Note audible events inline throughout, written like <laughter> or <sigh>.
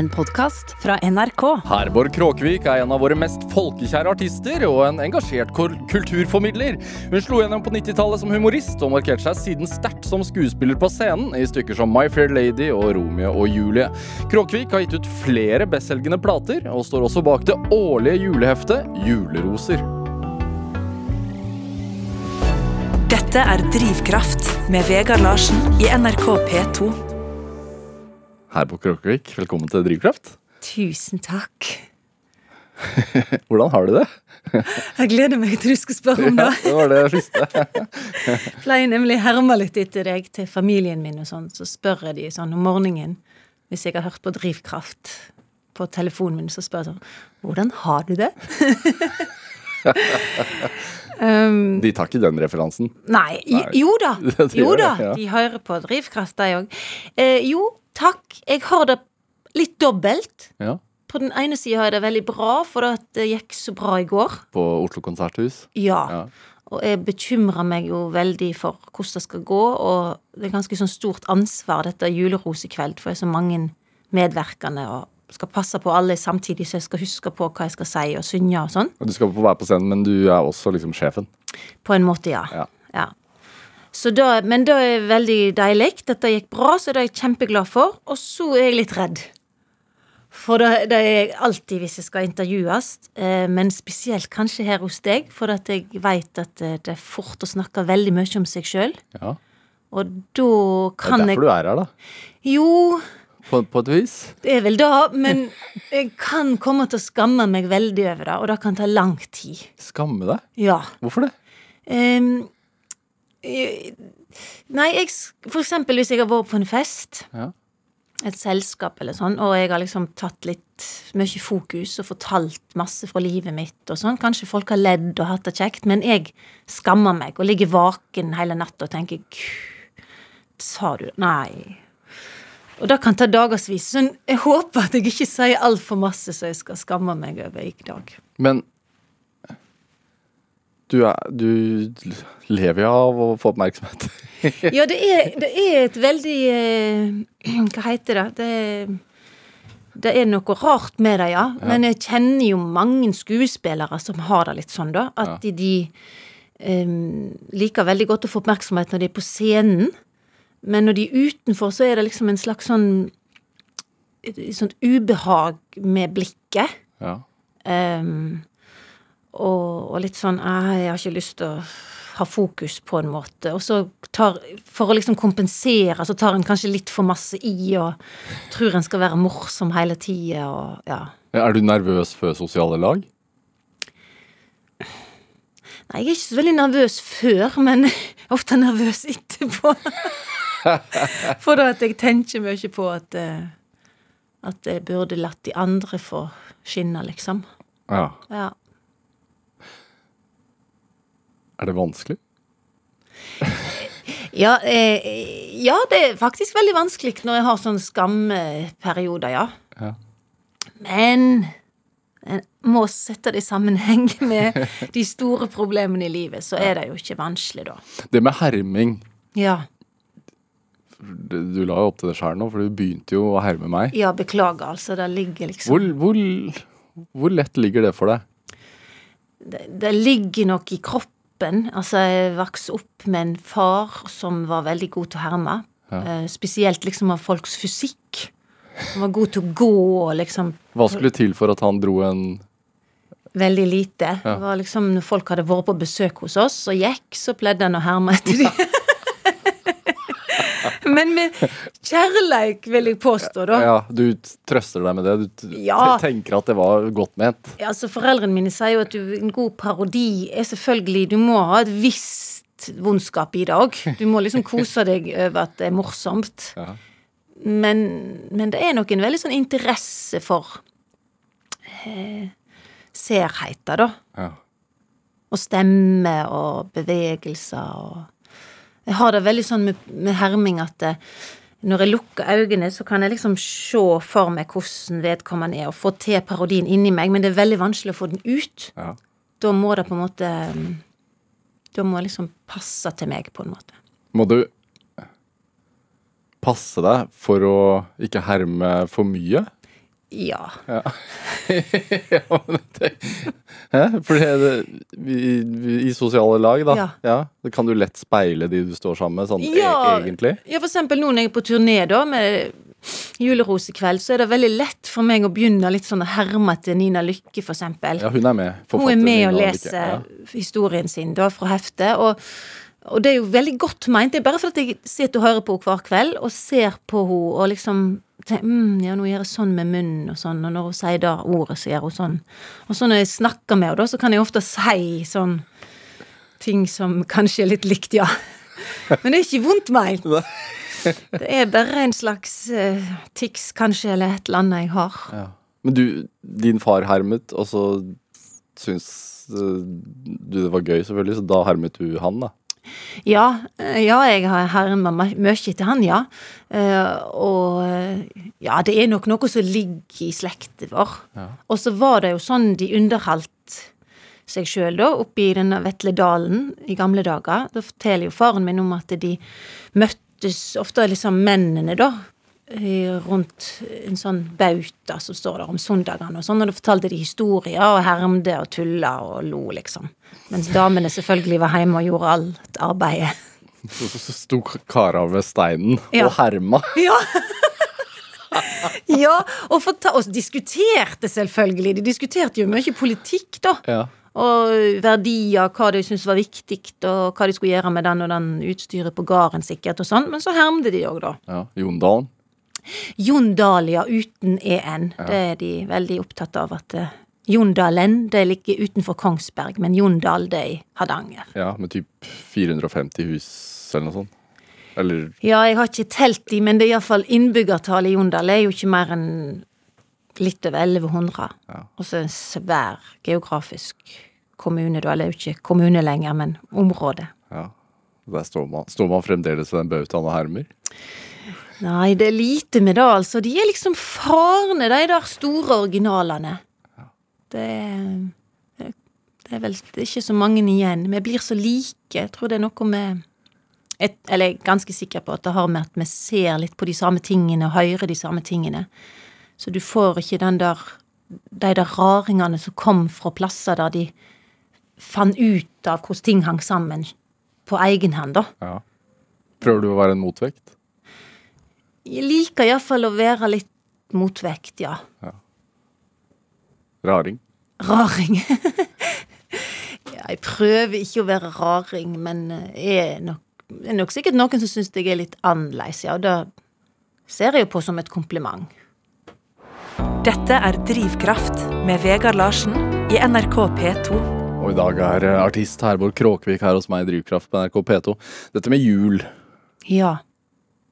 en podkast fra NRK. Herborg Kråkevik er en av våre mest folkekjære artister og en engasjert kulturformidler. Hun slo gjennom på 90-tallet som humorist og markerte seg siden sterkt som skuespiller på scenen i stykker som My Fair Lady og Romeo og Julie. Kråkevik har gitt ut flere bestselgende plater og står også bak det årlige juleheftet Juleroser. Dette er Drivkraft med Vegard Larsen i NRK P2. Herborg Kråkevik, velkommen til Drivkraft. Tusen takk. <laughs> Hvordan har du det? Jeg gleder meg til du skal spørre om det. Det var det jeg. <laughs> Jeg pleier nemlig herme litt etter deg til familien min, og sånn, så spør jeg de sånn om morgenen hvis jeg har hørt på Drivkraft på telefonen min, så spør jeg sånn Hvordan har du det? <laughs> um, De tar ikke den referansen. nei, Nei. jo da. Jo da, de hører på Drivkraft, de òg. Eh, jo, takk. Jeg har det litt dobbelt. Ja, På den ene sida har jeg det veldig bra, for det gikk så bra i går. På Oslo konserthus. Ja. Ja. Og jeg bekymrer meg jo veldig for hvordan det skal gå, og det er ganske sånn stort ansvar, dette julerosekveld, for jeg er så mange medvirkende og skal passe på alle samtidig, så jeg skal huske på hva jeg skal si og synge og sånn. Og Du skal være på scenen, men du er også liksom sjefen. På en måte, ja. Ja. Da, men det er veldig deilig. Dette gikk bra, så det er jeg kjempeglad for. Og så er jeg litt redd. For det, det er jeg alltid hvis jeg skal intervjues, eh, men spesielt kanskje her hos deg, for at jeg veit at eh, det er fort å snakke veldig mye om seg sjøl. Ja. Og da kan jeg Det er derfor jeg du er her, da. Jo, På, på et vis. det er vel det, men jeg kan komme til å skamme meg veldig over det, og det kan ta lang tid. Skamme deg? Ja. Hvorfor det? Eh, nei, jeg For eksempel hvis jeg har vært på en fest, Ja. et selskap eller sånn, og jeg har liksom tatt litt mye fokus og fortalt masse fra livet mitt og sånn. Kanskje folk har ledd og hatt det kjekt, men jeg skammer meg og ligger vaken hele natta og tenker Gud, sa du? Nei. Og det kan ta dagevis. Så jeg håper at jeg ikke sier altfor masse så jeg skal skamme meg over i dag. Men du, er, du lever jo av å få oppmerksomhet. <laughs> Ja, det er, det er et veldig eh, <clears throat> Hva heter det? det? Det er noe rart med det, ja. Men jeg kjenner jo mange skuespillere som har det litt sånn, da. At de, de eh, liker veldig godt å få oppmerksomhet når de er på scenen. Men når de er utenfor, så er det liksom en slags sånn et, sånt ubehag med blikket. Ja. Ehm, og, og litt sånn «Ah, Jeg har ikke lyst til å ha fokus på en måte. Og så tar For å liksom kompensere, så tar en kanskje litt for masse i og tror en skal være morsom hele tida og ja. Er du nervøs før sosiale lag? Nei, jeg er ikke så veldig nervøs før, men <laughs> ofte nervøs etterpå. <laughs> For da at jeg tenker mye på at eh, At jeg burde latt de andre få skinne, liksom. Ja. Ja. Er det vanskelig? <laughs> Ja, eh, ja, det er faktisk veldig vanskelig når jeg har sånne skamperioder, ja. Ja. Men en må sette det i sammenheng <laughs> med de store problemene i livet, så er det jo ikke vanskelig, da. Det med herming Ja, Du la jo opp til det sjøl nå, for du begynte jo å herme meg. ja beklager, altså. Det ligger liksom Hvor, hvor, hvor lett ligger det for deg? det, det ligger nok i kroppen. Altså, jeg vokste opp med en far som var veldig god til å herme. Eh, spesielt liksom av folks fysikk. Han var god til å gå og liksom Hva skulle til for at han dro en Veldig lite. Det var liksom Når folk hadde vært på besøk hos oss og gikk, så pleide han å herme etter <laughs> dem. Men med kjærleik, vil jeg påstå, da. Ja, du trøster deg med det. Du Ja. tenker at det var godt ment. Ja, altså Foreldrene mine sier jo at du, en god parodi er selvfølgelig Du må ha et visst vondskap i det òg. Du må liksom kose deg <laughs> over at det er morsomt. Ja. Men, men det er nok en veldig sånn interesse for eh, serheter, da. Ja. Og stemme og bevegelser og Jeg har det veldig sånn med, med herming at det, når jeg lukker øynene, så kan jeg liksom se for meg hvordan vedkommende er, og få til parodien inni meg, men det er veldig vanskelig å få den ut. Ja. Da må det på en måte mm, Da må jeg liksom passe til meg, på en måte. Må du passe deg for å ikke herme for mye? Ja. Ja. <laughs> ja men det, Hæ? For det, vi, i sosiale lag, da, Ja. ja. kan du lett speile de du står sammen med, sånn Ja. e egentlig. Ja, for eksempel nå når jeg er på turné da, med Julerosekveld, så er det veldig lett for meg å begynne litt sånn å herme til Nina Lykke, for eksempel. Ja, hun er med. Hun er med Nina og leser Ja. historien sin da fra heftet. Og, og det er jo veldig godt meint. Det er bare fordi jeg sitter og hører på henne hver kveld og ser på henne og liksom tenker, mm, Ja, nå gjør jeg sånn med munnen og sånn, og når hun sier det ordet, så gjør hun sånn. Og så når jeg snakker med henne, da, så kan jeg ofte si sånn ting som kanskje er litt likt, ja. Men det er ikke vondt meint. Det er bare en slags uh, tics, kanskje, eller et eller annet jeg har. Ja. Men du, din far hermet, og så syns eh, du det var gøy, selvfølgelig, så da hermet du han, da. Ja, eh, ja jeg har herma mye til han, ja. Eh, og eh, ja, det er nok noe som ligger i slekta vår. Ja. Og så var det jo sånn de underholdt seg sjøl, da, oppe i denne Vetledalen i gamle dager. Da forteller jo faren min om at de møttes ofte liksom mennene, da. I- Rundt en sånn bauta som står der om søndagene og sånn, og da fortalte de historier og hermde og tulla og lo, liksom. Mens damene selvfølgelig var hjemme og gjorde alt arbeidet. Så, sto kara ved steinen Ja. og herma. <laughs> Ja. ja, og, forta og diskuterte selvfølgelig. De diskuterte jo mye politikk, da. Ja. Og verdier, hva de syntes var viktig, og hva de skulle gjøre med den og den utstyret på gården, sikkert, og sånn. Men så hermde de òg, da. ja. Jondalen. Jon Dahlia uten en. Det er de veldig opptatt av at uh, Jondalen, det ligger utenfor Kongsberg, men Jondal, det er i Hardanger. Ja, med typ 450 hus eller noe sånt. Eller Ja, jeg har ikke telt de, men det er iallfall innbyggertallet i Jondal er jo ikke mer enn litt over 1100. Ja. Og så en svær geografisk kommune, da. Eller ikke kommune lenger, men område. Ja. Der står man, står man fremdeles ved den bautaen og hermer. Nei, det er lite med det, altså. De er liksom farne, de der store originalene. Det er Det er vel det er ikke så mange igjen. Vi blir så like. Jeg tror det er noe med et, Eller jeg er ganske sikker på at det har med at vi ser litt på de samme tingene og hører de samme tingene. Så du får ikke den der De der raringene som kom fra plasser der de fant ut av hvordan ting hang sammen på egen hånd, da. Ja. Prøver du å være en motvekt? Jeg liker iallfall å være litt motvekt, ja. Raring? Raring. <laughs> ja, jeg prøver ikke å være raring, men er nok, er nok sikkert noen som syns jeg er litt annerledes, ja. Og det ser jeg jo på som et kompliment. Dette er Drivkraft med Vegard Larsen i NRK P2. Og i dag er artist Herborg Kråkvik her hos meg i Drivkraft på NRK P2. Dette med jul. Ja.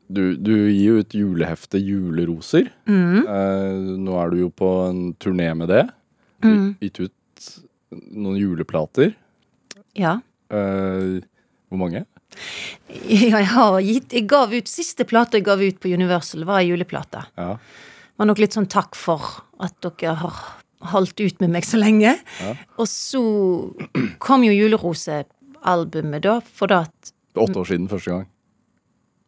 Du, du gir jo ut julehefte Juleroser. Mm. Eh, nå er du jo på en turné med det. Mm. Gitt ut noen juleplater. Ja. Eh, hvor mange? <laughs> Jeg har gitt Jeg gav ut Siste plate jeg gav ut på Universal, var ei juleplate. Ja. var nok litt sånn takk for at dere har holdt ut med meg så lenge. Ja. Og så kom jo Julerosealbumet, da, for da at Åtte år siden første gang.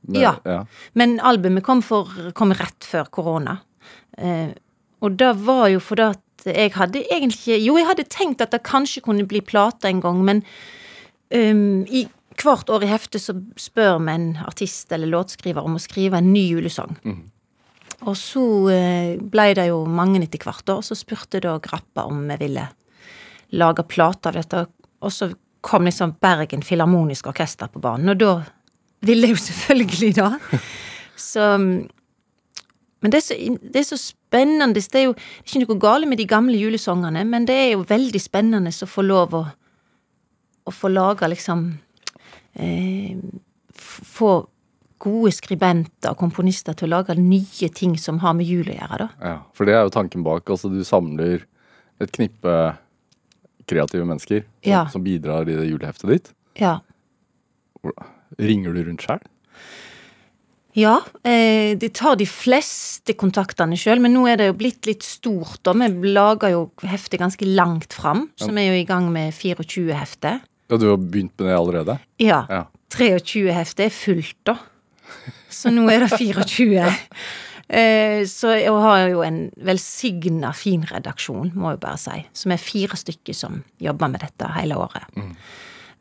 Men- Ja. ja. Men albumet kom, for, kom rett før korona. Eh, og det var jo fordi at jeg hadde egentlig Jo, jeg hadde tenkt at det kanskje kunne bli plate en gang, men um, i hvert år i heftet så spør vi en artist eller låtskriver om å skrive en ny julesang. Og så eh, ble det jo mange etter hvert, år, så spurte da Grappa om vi ville lage plate av dette. Og så kom liksom Bergen Filharmoniske Orkester på banen, og da ville jeg jo selvfølgelig da. Så Men det er så, det er så spennende. Det er jo det er ikke noe galt med de gamle julesangene, men det er jo veldig spennende å få lov å, å få laga liksom eh, Få gode skribenter og komponister til å lage nye ting som har med jul å gjøre, da. Ja, for det er jo tanken bak. Altså, du samler et knippe kreative mennesker som, Ja. som bidrar i det juleheftet ditt. Ja. Ringer du rundt sjøl? Ja, eh, de tar de fleste kontaktene sjøl, men nå er det jo blitt litt stort, da. Vi lager jo heftet ganske langt fram, så vi er jo i gang med 24 hefter. Ja, du har begynt med det allerede? Ja. Ja. 23 hefter er fullt, da. Så nå er det 24. <laughs> Eh, så jeg har jo en velsigna fin redaksjon, må jeg bare si, som er fire stykker som jobber med dette hele året. Um,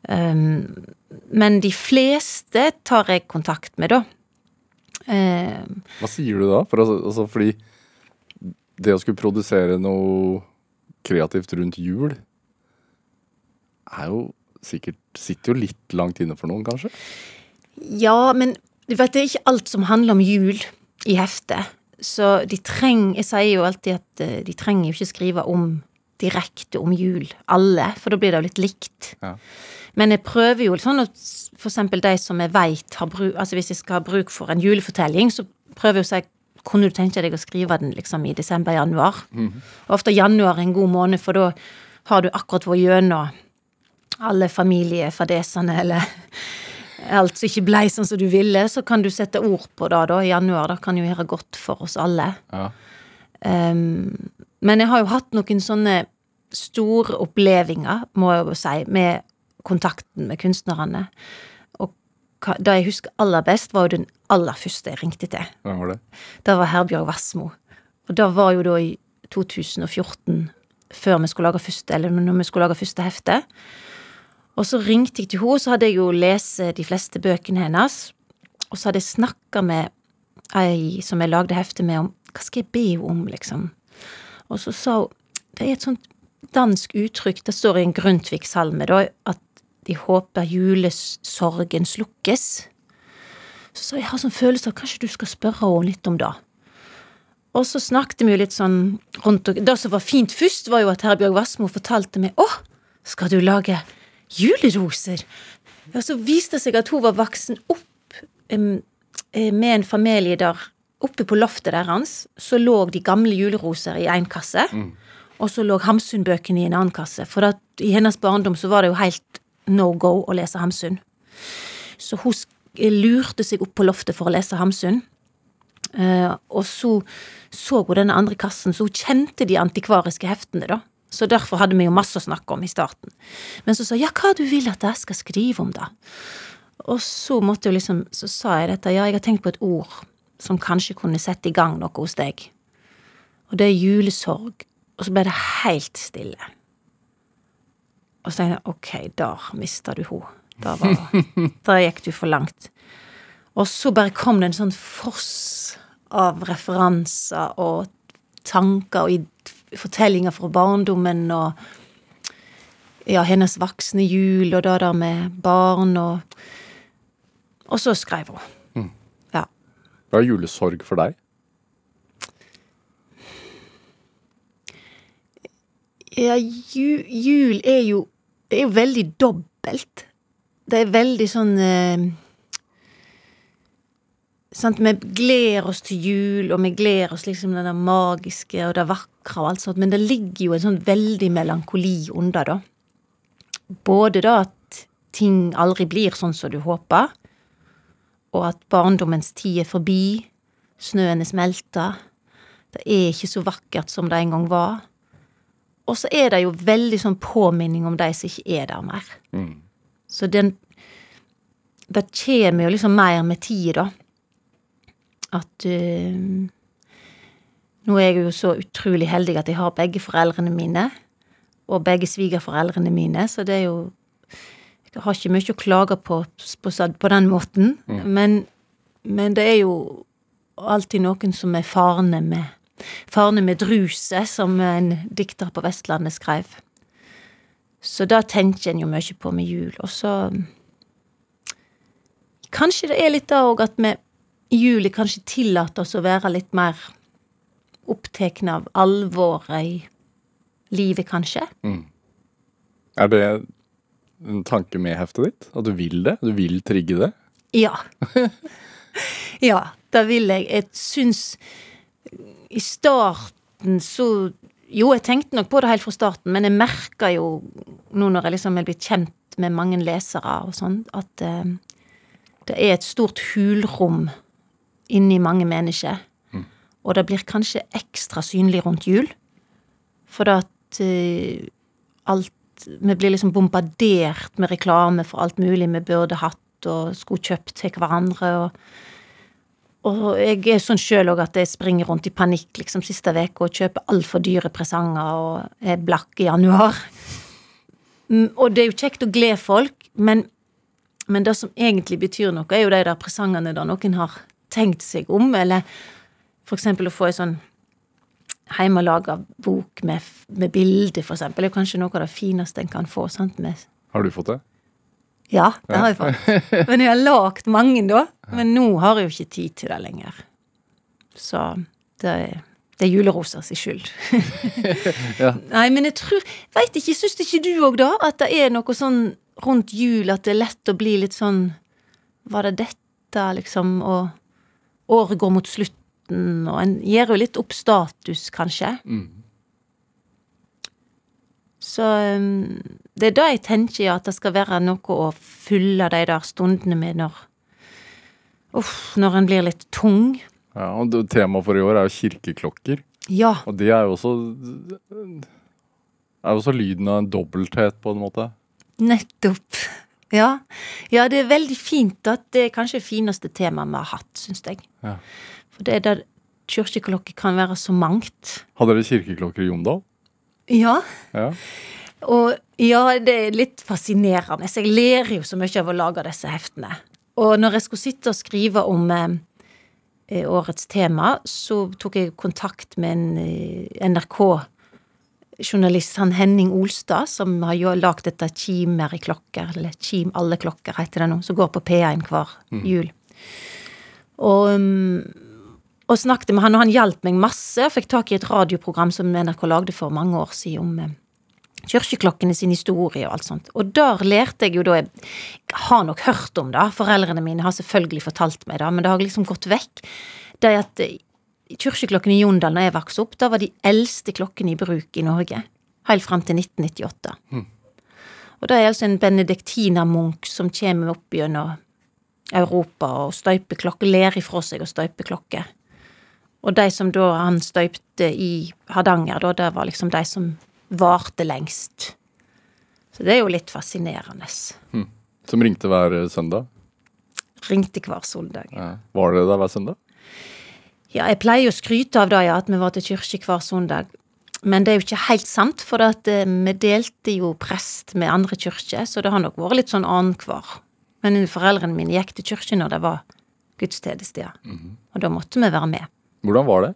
men de fleste tar jeg kontakt med, da. Eh, Hva sier du da? For altså, altså, fordi det å skulle produsere noe kreativt rundt jul er jo sikkert Sitter jo litt langt inne for noen, kanskje? Ja, men du vet, det er ikke alt som handler om jul i heftet. Så de trenger Jeg sier jo alltid at eh, de trenger jo ikke skrive om direkte om jul, alle, for da blir det jo litt likt. Ja. Men jeg prøver jo sånn at eksempel de som jeg veit har bruk Altså hvis jeg skal ha bruk for en julefortelling, så prøver jeg å si kunne du tenke deg å skrive den liksom i desember-januar? Og Ofte januar er en god måned, for da har du akkurat vært gjennom alle familiefadesene, eller <laughs> alt som ikke blei sånn som du ville, så kan du sette ord på det da i januar. Det kan jo gjøre godt for oss alle. Ja. Um, men jeg har jo hatt noen sånne store opplevelser, må jeg jo si, med kontakten med kunstnerne. Og da det jeg husker aller best, var jo den aller første jeg ringte til. Hvem var det? Det var Herbjørg Wassmo. Og det var jo da i 2014, før vi skulle lage første, eller når vi skulle lage første hefte. Og så ringte jeg til henne, så hadde jeg jo lest de fleste bøkene hennes. Og så hadde jeg snakka med ei som jeg lagde hefte med, om hva skal jeg be henne om, liksom. Og så sa hun det er et sånt dansk uttrykk, det står i en Grundtvig-salme, da, at de håper julesorgen slukkes. Så sa jeg, har sånn følelse av kanskje du skal spørre henne litt om det. Og så snakket vi jo litt sånn rundt og Det som var fint først, var jo at Herbjørg Wassmo fortalte meg Å, skal du lage juleroser? Ja, så viste det seg at hun var voksen opp eh, med en familie der oppe på loftet deres så lå de gamle juleroser i én kasse, og så lå Hamsun-bøkene i en annen kasse. For at i hennes barndom så var det jo helt no go å lese Hamsun. Så hun lurte seg opp på loftet for å lese Hamsun. Uh, og så så hun denne andre kassen, så hun kjente de antikvariske heftene, da. Så derfor hadde vi jo masse å snakke om i starten. Men så sa ja, hva du vil at jeg skal skrive om, da? Og så måtte jo liksom, så sa jeg dette, ja, jeg har tenkt på et ord som kanskje kunne sette i gang noe hos deg. Og det er julesorg. Og så ble det helt stille. Og så tenkte jeg, ok, der mista du henne. Der, <laughs> gikk du for langt. Og så bare kom det en sånn foss av referanser og tanker og fortellinger fra barndommen og ja, hennes voksne jul og det der med barn og Og så skrev hun. Ja. Hva er julesorg for deg? Ja, ju, jul er jo er jo veldig dobbelt. Det er veldig sånn eh, Sant, vi gleder oss til jul, og vi gleder oss liksom det magiske og det vakre og alt sånt, men det ligger jo en sånn veldig melankoli under, da. Både da at ting aldri blir sånn som du håper, og at barndommens tid er forbi, snøen er smelta, det er ikke så vakkert som det en gang var. Og så er det jo veldig sånn påminning om de som ikke er der mer. Så den Det kommer jo liksom mer med tid, da. At uh, Nå er jeg jo så utrolig heldig at jeg har begge foreldrene mine. Og begge svigerforeldrene mine, så det er jo Jeg har ikke mye å klage på på, på den måten. Men, men det er jo alltid noen som er farende med Farne med druse, som en dikter på Vestlandet skrev. Så da tenker en jo mye på med jul. Og så Kanskje det er litt da òg at vi i juli kanskje tillater oss å være litt mer opptatt av alvoret i livet, kanskje. Er det en tanke med heftet ditt? At du vil det? Du vil trigge det? Ja. <laughs> ja, det vil jeg. Jeg syns i starten så Jo, jeg tenkte nok på det helt fra starten, men jeg merka jo nå når jeg liksom er blitt kjent med mange lesere og sånn, at eh, det er et stort hulrom inni mange mennesker. Og det blir kanskje ekstra synlig rundt jul. For at eh, alt Vi blir liksom bombardert med reklame for alt mulig vi burde hatt og skulle kjøpt til hverandre. Og, og jeg er sånn sjøl òg at jeg springer rundt i panikk liksom siste uke og kjøper altfor dyre presanger og er blakk i januar. Mm, Og det er jo kjekt å glede folk, men, men det som egentlig betyr noe, er jo de der presangene der noen har tenkt seg om, eller for eksempel å få ei sånn hjemmelaga bok med, med bilde, for eksempel, det er kanskje noe av det fineste en kan få. sant, med Har du fått det? Ja, det har jeg fått. Men jeg har lagd mange, da. Men nå har jeg jo ikke tid til det lenger. Så det er, det er julerosa sin skyld. <laughs> Ja. Nei, men jeg tror Veit ikke, syns ikke du òg, da? At det er noe sånn rundt jul at det er lett å bli litt sånn Var det dette, liksom? Og året går mot slutten, og en gir jo litt opp status, kanskje. Så um, det er da jeg tenker, ja, at det skal være noe å fylle de der stundene med når Uff, når en blir litt tung. Ja, og Temaet for i år er jo kirkeklokker. Ja. Og det er jo også er jo også lyden av en dobbelthet, på en måte. Nettopp. Ja. ja, det er veldig fint at det er kanskje det fineste temaet vi har hatt, syns jeg. Ja. For det er der kirkeklokker kan være så mangt. Hadde dere kirkeklokker i Jondal? Ja. Ja. Og ja, det er litt fascinerende. Så jeg ler jo så mye av å lage disse heftene. Og når jeg skulle sitte og skrive om eh, eh, årets tema, så tok jeg kontakt med en eh, NRK-journalist, han Henning Olstad, som har jo lagd dette Kimer i klokker, eller Kim alle klokker heter det nå, som går på P1 hver jul. Og, um, og snakket med han, og han hjalp meg masse. og Fikk tak i et radioprogram som NRK lagde for mange år siden om eh, kirkeklokkene sin historie og alt sånt. Og der lærte jeg jo da Jeg har nok hørt om det, foreldrene mine har selvfølgelig fortalt meg det, men det har liksom gått vekk. Det er at eh, kirkeklokkene i Jondal da jeg vokste opp, da var de eldste klokkene i bruk i Norge. Helt fram til 1998. Og det er altså en benediktinermunk som kommer opp gjennom Europa og støyper klokker, ler ifra seg og støyper klokker. Og de som da han støypte i Hardanger, da, det var liksom de som varte lengst. Så det er jo litt fascinerende. Som ringte hver eh, søndag? Ringte hver søndag. Ja. Var dere der hver søndag? Ja, jeg pleier å skryte av det, ja, at vi var til kirke hver søndag. Men det er jo ikke helt sant, for at eh, vi delte jo prest med andre kirker, så det har nok vært litt sånn annenhver. Men foreldrene mine gikk til kirke når det var gudstjeneste, ja. Og da måtte vi være med. Hvordan var det?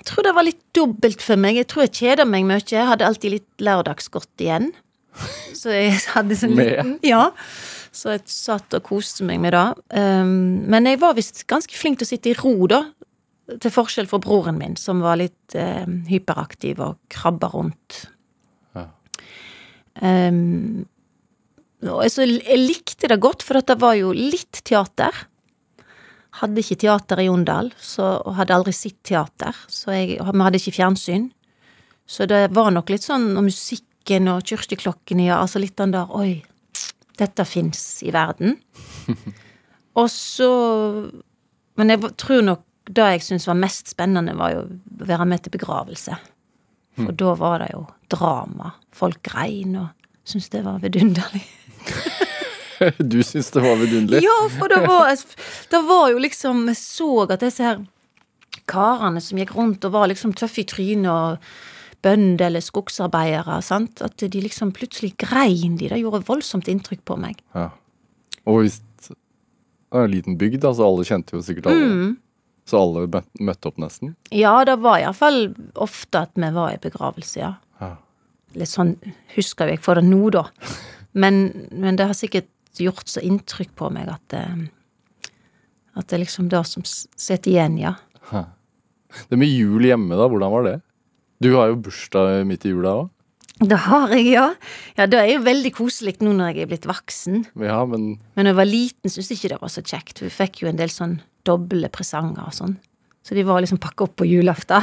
Jeg tror det var litt dobbelt for meg. Jeg tror jeg kjeda meg mye. Jeg hadde alltid litt lørdagsgodt igjen. Så jeg hadde sånn liten Ja. Så jeg satt og koste meg med det. Um, men jeg var visst ganske flink til å sitte i ro, da. Til forskjell fra broren min, som var litt eh, hyperaktiv og krabba rundt. Ja. Um, og jeg, så jeg likte det godt, for det var jo litt teater. Hadde ikke teater i Jondal, så, og hadde aldri sett teater. Så jeg, vi hadde ikke fjernsyn. Så det var nok litt sånn Og musikken og kirkeklokkene, ja, altså litt den der Oi, dette fins i verden. <laughs> og så Men jeg tror nok det jeg syntes var mest spennende, var jo å være med til begravelse. For da var det jo drama. Folk grein og syntes det var vidunderlig. <laughs> <laughs> Du syns det var vidunderlig? Ja, for det var, det var jo liksom Vi så at disse her karene som gikk rundt og var liksom tøffe i trynet og bønder eller skogsarbeidere, sant, at de liksom plutselig grein de. Det gjorde voldsomt inntrykk på meg. Ja. Og hvis det var en liten bygd, altså alle kjente jo sikkert alle. Mm. Så alle møtte opp nesten. Ja, det var iallfall ofte at vi var i begravelse, ja. Ja. Litt sånn husker jeg for det nå, da. Men, men det har sikkert gjort så inntrykk på meg at det, At det er liksom det som sitter igjen, ja. Det med jul hjemme, da, hvordan var det? Du har jo bursdag midt i jula òg. Det har jeg, ja. Ja, Det er jo veldig koselig nå når jeg er blitt voksen. Ja, men Men da jeg var liten, syntes jeg ikke det var så kjekt. Vi fikk jo en del sånn doble presanger og sånn. Så de var liksom pakka opp på julaften.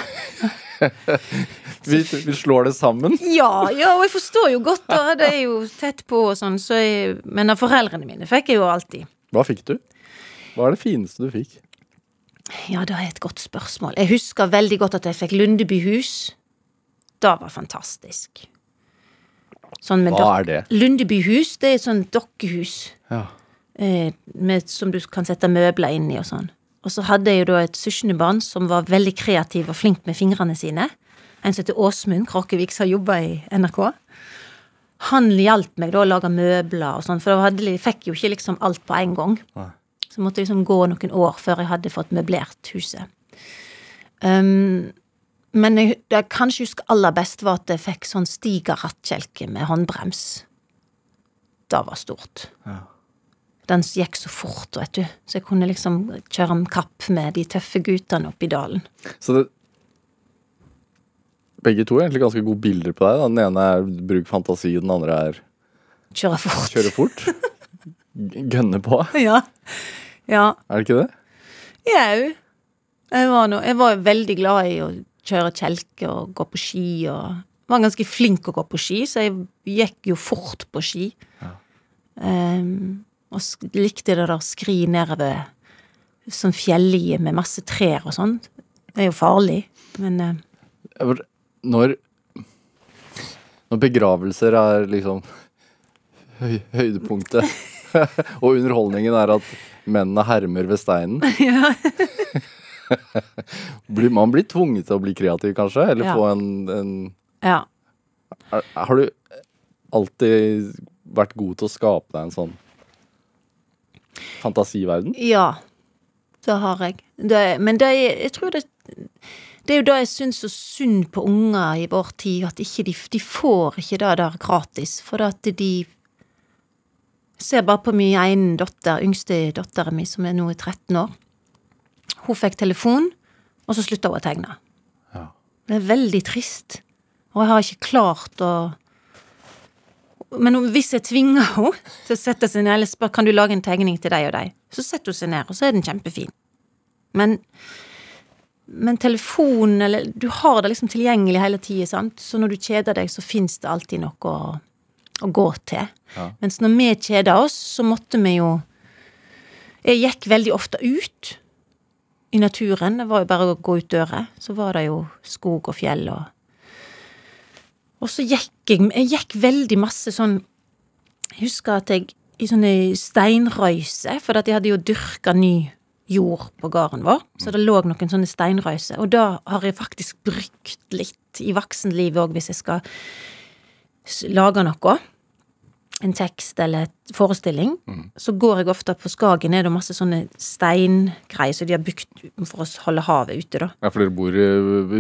<laughs> vi, vi slår det sammen. Ja, ja, og jeg forstår jo godt, da. Det er jo tett på og sånn, så jeg Men av foreldrene mine fikk jeg jo alltid. Hva fikk du? Hva er det fineste du fikk? Ja, det er et godt spørsmål. Jeg husker veldig godt at jeg fikk Lundebyhus. Det var fantastisk. Sånn med Hva er det? Lundebyhus, det er et sånt dokkehus. Ja. eh, med, som du kan sette møbler inn i og sånn. Og så hadde jeg jo da et søskenbarn som var veldig kreativ og flink med fingrene sine. En som heter Åsmund Kråkevik, som har jobba i NRK. Han hjalp meg da å lage møbler og sånn, for jeg fikk jo ikke liksom alt på en gang. Så måtte jeg liksom gå noen år før jeg hadde fått møblert huset. Um, men jeg, det jeg kanskje husker aller best, var at jeg fikk sånn Stiga-rattkjelke med håndbrems. Det var stort. Ja. Den gikk så fort, vet du, så jeg kunne liksom kjøre om kapp med de tøffe guttene oppe i dalen. Så det Begge to er egentlig ganske gode bilder på deg. da. Den ene er bruk fantasi, den andre er Kjøre fort. kjøre fort. <laughs> Gønne på. Ja. ja. Er det ikke det? Jau. Jeg var, nå- jeg var veldig glad i å kjøre kjelke og gå på ski og var ganske flink å gå på ski, så jeg gikk jo fort på ski. Ehm, og likte det der å skri nedover sånn fjellie med masse trær og sånn. Det er jo farlig, men eh, Når Når begravelser er liksom høy, høydepunktet, <laughs> og underholdningen er at mennene hermer ved steinen <laughs> <laughs> blir, Man blir tvunget til å bli kreativ, kanskje? Eller Ja. få en, en ja. er, Har du alltid vært god til å skape deg en sånn fantasiverden? Ja, det har jeg. Det, men det jeg tror det Det er jo det jeg syns så synd på unger i vår tid, at ikke de, de får ikke det der gratis. For at de Ser bare på min ene datter, yngste datteren min, som er nå 13 år. Hun fikk telefon, og så slutta hun å tegne. Ja. Det er veldig trist. Og jeg har ikke klart å Men hvis jeg tvinger henne til å sette seg ned eller spør kan du lage en tegning til deg og deg, så setter hun seg ned, og så er den kjempefin. Men men telefonen, eller Du har det liksom tilgjengelig hele tida, sant. Så når du kjeder deg, så fins det alltid noe å, å gå til. Ja. Mens når vi kjeda oss, så måtte vi jo Jeg gikk veldig ofte ut i naturen. Det var jo bare å gå ut døra. Så var det jo skog og fjell og Og så gikk jeg Jeg gikk veldig masse sånn Jeg husker at jeg i sånne steinrøyser, for at jeg hadde jo dyrka ny jord på gården vår, så det lå noen sånne steinrøyser. Og da har jeg faktisk brukt litt i voksenlivet òg, hvis jeg skal lage noe. En tekst eller et forestilling. Så går jeg ofte på Skagen, er det masse sånne steingreier som de har bygd for å holde havet ute, da. Ja, for dere bor i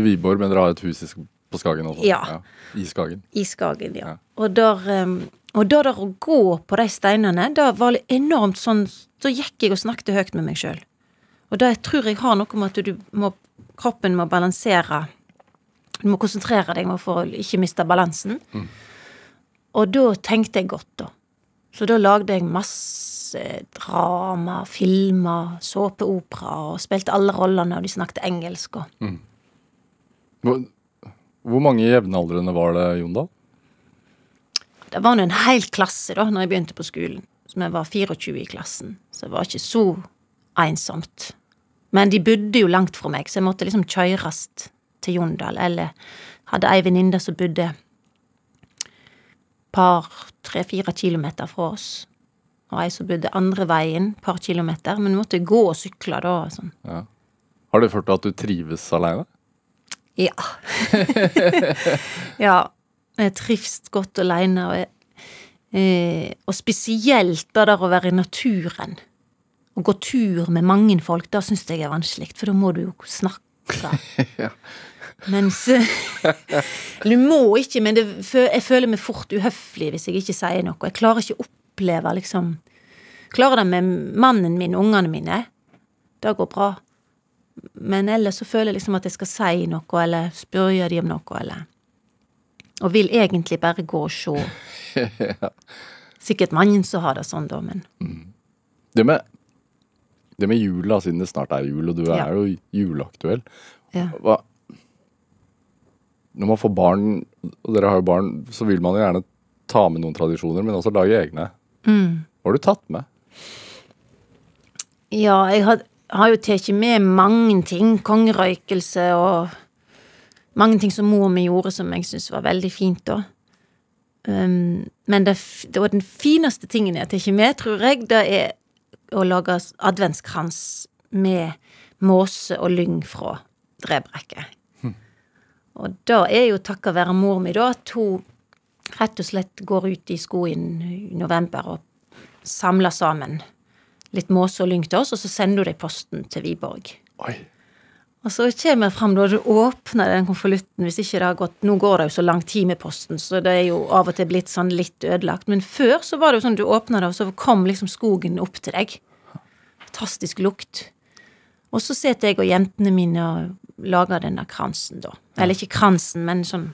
Viborg, men dere har et hus i, på Skagen også? Ja. I Skagen. I Skagen, ja. Ja. Og der, um, og da der å gå på de steinene, da var det enormt sånn Så gikk jeg og snakket høyt med meg sjøl. Og det tror jeg har noe med at du må Kroppen må balansere Du må konsentrere deg for å ikke miste balansen. Og da tenkte jeg godt, da. Så da lagde jeg masse drama, filmer, såpeopera, og spilte alle rollene, og de snakket engelsk og Hvor, hvor mange jevnaldrende var det, Jondal? Det var nå en hel klasse da når jeg begynte på skolen. Så vi var 24 i klassen. Så det var ikke så ensomt. Men de bodde jo langt fra meg, så jeg måtte liksom kjøres til Jondal. Eller hadde ei venninne som bodde par, tre-fire kilometer fra oss. Og ei som bodde andre veien, par kilometer. Men måtte gå og sykle da. Sånn. Ja. Har det ført til at du trives aleine? Ja. <laughs> ja. Jeg trives godt aleine. Og, eh, og spesielt det der å være i naturen. Å gå tur med mange folk, det syns jeg er vanskelig, for da må du jo snakke. <laughs> Ja. Mens <laughs> Du må ikke, men det, jeg føler meg fort uhøflig hvis jeg ikke sier noe. Jeg klarer ikke å oppleve liksom Klarer det med mannen min og ungene mine. Det går bra. Men ellers så føler jeg liksom at jeg skal si noe, eller spørre de om noe, eller Og vil egentlig bare gå og se. <laughs> Sikkert mange som har det sånn, da, men Det med, det med jula, siden det snart er jul, og du Ja. er jo juleaktuell ja. Hva Når man får barn, og dere har jo barn, så vil man jo gjerne ta med noen tradisjoner, men også lage egne. Mm. Hva har du tatt med? Ja, jeg har, har jo tatt med mange ting. Kongerøykelse og mange ting som mor mi gjorde som jeg syns var veldig fint, da. Um, men det, det var den fineste tingen jeg har tatt med, tror jeg, det er å lage adventskrans med måse og lyng fra drevbrekket. Og det er jo takka være mor mi, da, at hun rett og slett går ut i skogen i november og samler sammen litt måse og lyng til oss, og så sender hun det i posten til Viborg. Oi. Og så kommer jeg fram da du åpner den konvolutten, hvis ikke det har gått Nå går det jo så lang tid med posten, så det er jo av og til blitt sånn litt ødelagt. Men før så var det jo sånn du åpna det, og så kom liksom skogen opp til deg. Fantastisk lukt. Og så sitter jeg og jentene mine og lager denne kransen, da. Eller ikke kransen, men sånn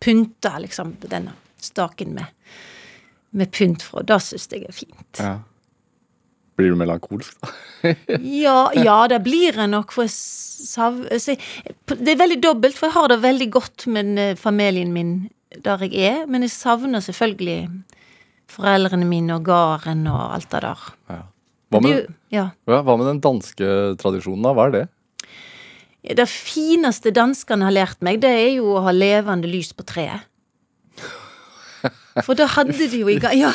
pynter liksom denne staken med, med pynt fra. Det syns jeg er fint. Ja. Blir du melankolsk, da? <laughs> Ja, ja, det blir jeg nok, for jeg Det er veldig dobbelt, for jeg har det veldig godt med eh, familien min der jeg er, men jeg savner selvfølgelig foreldrene mine og gården og alt det der. Ja. Hva, med, du, ja. ja, hva med den danske tradisjonen, da? Hva er det? Det fineste danskene har lært meg, det er jo å ha levende lys på treet. <laughs> For da hadde de jo i gang Ja,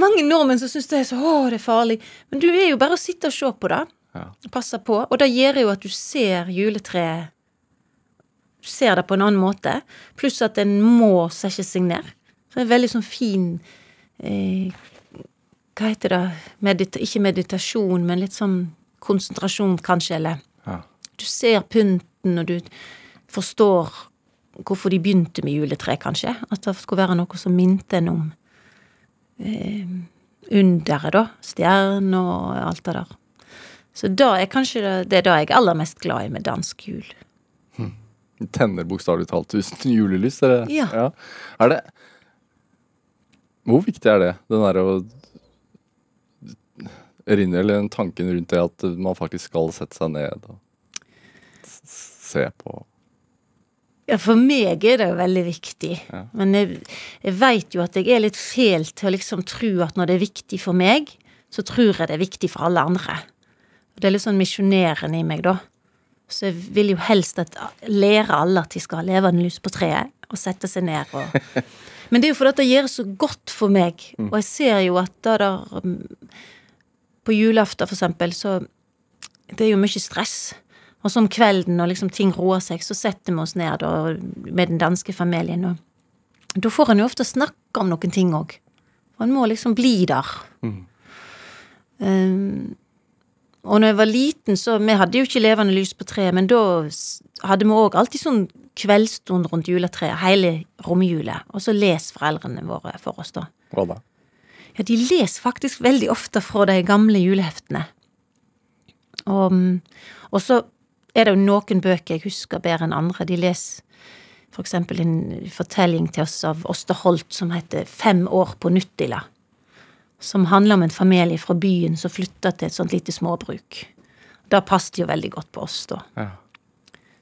mange nordmenn som syns det er så Å, det er farlig. Men du er jo bare å sitte og se på det. Ja. Passe på. Og det gjør jo at du ser juletreet Du ser det på en annen måte. Pluss at en må sette seg ned. Så det er veldig sånn fin eh, Hva heter det? Medita ikke meditasjon, men litt sånn konsentrasjon, kanskje, eller Ja. du ser pynten, og du forstår hvorfor de begynte med juletre, kanskje. At det skulle være noe som minte en om underet, da. Stjerner og alt det der. Så da er kanskje det, det er det jeg er aller mest glad i med dansk jul. Tenner bokstavelig talt tusen julelys? Eller? Ja. Er det Hvor viktig er det? Den derre å Erinner eller den tanken rundt det at man faktisk skal sette seg ned og se på Ja, for meg er det jo veldig viktig. Ja. Men jeg, jeg veit jo at jeg er litt fæl til å liksom tro at når det er viktig for meg, så tror jeg det er viktig for alle andre. Og Det er litt sånn misjonerende i meg, da. Så jeg vil jo helst at, lære alle at de skal ha levende lys på treet, og sette seg ned og <laughs> Men det er jo fordi det gjør så godt for meg, og jeg ser jo at da der mm, På julaften, for eksempel, så Det er jo mye stress. Og så om kvelden når liksom ting roer seg, så setter vi oss ned da, med den danske familien. Og da får en jo ofte snakke om noen ting òg. Og en må liksom bli der. Um, og når jeg var liten, så Vi hadde jo ikke levende lys på treet, men da hadde vi òg alltid sånn kveldsstund rundt juletreet hele romjula, Og så leser foreldrene våre for oss, da. Hva da? Ja, de leser faktisk veldig ofte fra de gamle juleheftene. Og, mm, og så er det jo noen bøker jeg husker bedre enn andre. De leser for eksempel en fortelling til oss av Åste Holt som heter Fem år på Nuttila. Som handler om en familie fra byen som flytta til et sånt lite småbruk. Det passet jo veldig godt på oss, da. Ja.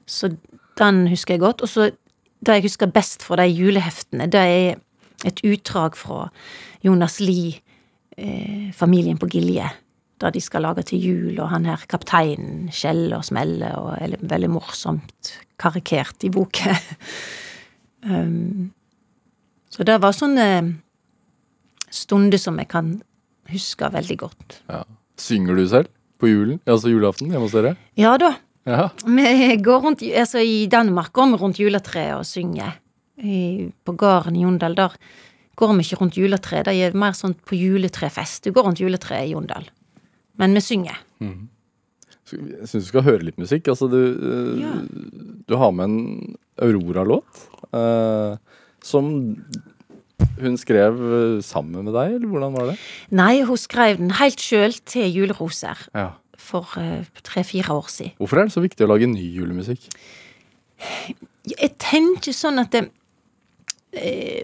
Så den husker jeg godt. Og så det jeg husker best fra de juleheftene, det er et utdrag fra Jonas Lie, eh, familien på Gilje. Da de skal lage til jul, og han her kapteinen skjeller og smeller, og er veldig morsomt karikert i boka. <laughs> um, så det var sånne stunder som jeg kan huske veldig godt. Ja. Synger du selv på julen? Altså julaften hjemme hos dere? Ja da, Ja. Vi går rundt, altså I Danmark går vi rundt juletreet og synger. I, på gården i Jondal der går vi ikke rundt juletreet. Det er mer sånn på juletrefest. Du går rundt juletreet i Jondal. Men vi synger. Jeg syns du skal høre litt musikk. Altså, du, eh, Ja. du har med en Aurora-låt. eh, som hun skrev eh, sammen med deg, eller hvordan var det? Nei, hun skrev den helt sjøl til Juleroser Ja. for eh, tre-fire år siden. Hvorfor er det så viktig å lage ny julemusikk? Jeg tenker sånn at det,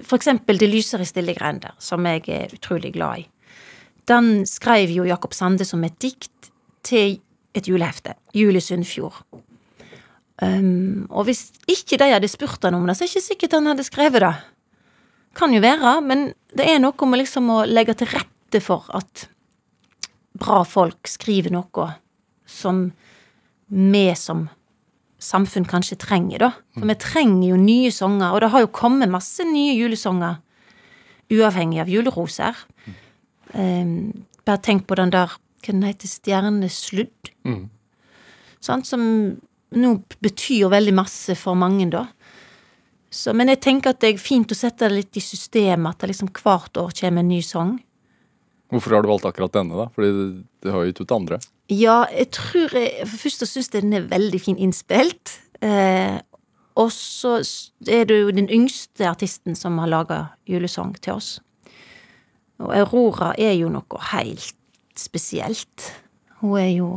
For eksempel Det lyser i stille grender, som jeg er utrolig glad i. Den skrev jo Jakob Sande som et dikt til et julehefte. Jul i. Um, og hvis ikke de hadde spurt han om det, så er det ikke sikkert han hadde skrevet det. Kan jo være, men det er noe med liksom å legge til rette for at bra folk skriver noe som vi som samfunn kanskje trenger, da. For vi trenger jo nye sanger, og det har jo kommet masse nye julesanger uavhengig av juleroser. Um, bare tenk på den der hva den heter, stjernesludd. Mm. Sånn, Som nå betyr veldig masse for mange, da. Så, men jeg tenker at det er fint å sette det litt i systemet, at det liksom hvert år kommer en ny sang. Hvorfor har du valgt akkurat denne, da? Fordi du har jo gitt ut andre. Ja, jeg tror jeg For først syns jeg den er veldig fin innspilt. Eh, og så er det jo den yngste artisten som har laga julesang til oss. Og Aurora er jo noe helt spesielt. Hun er jo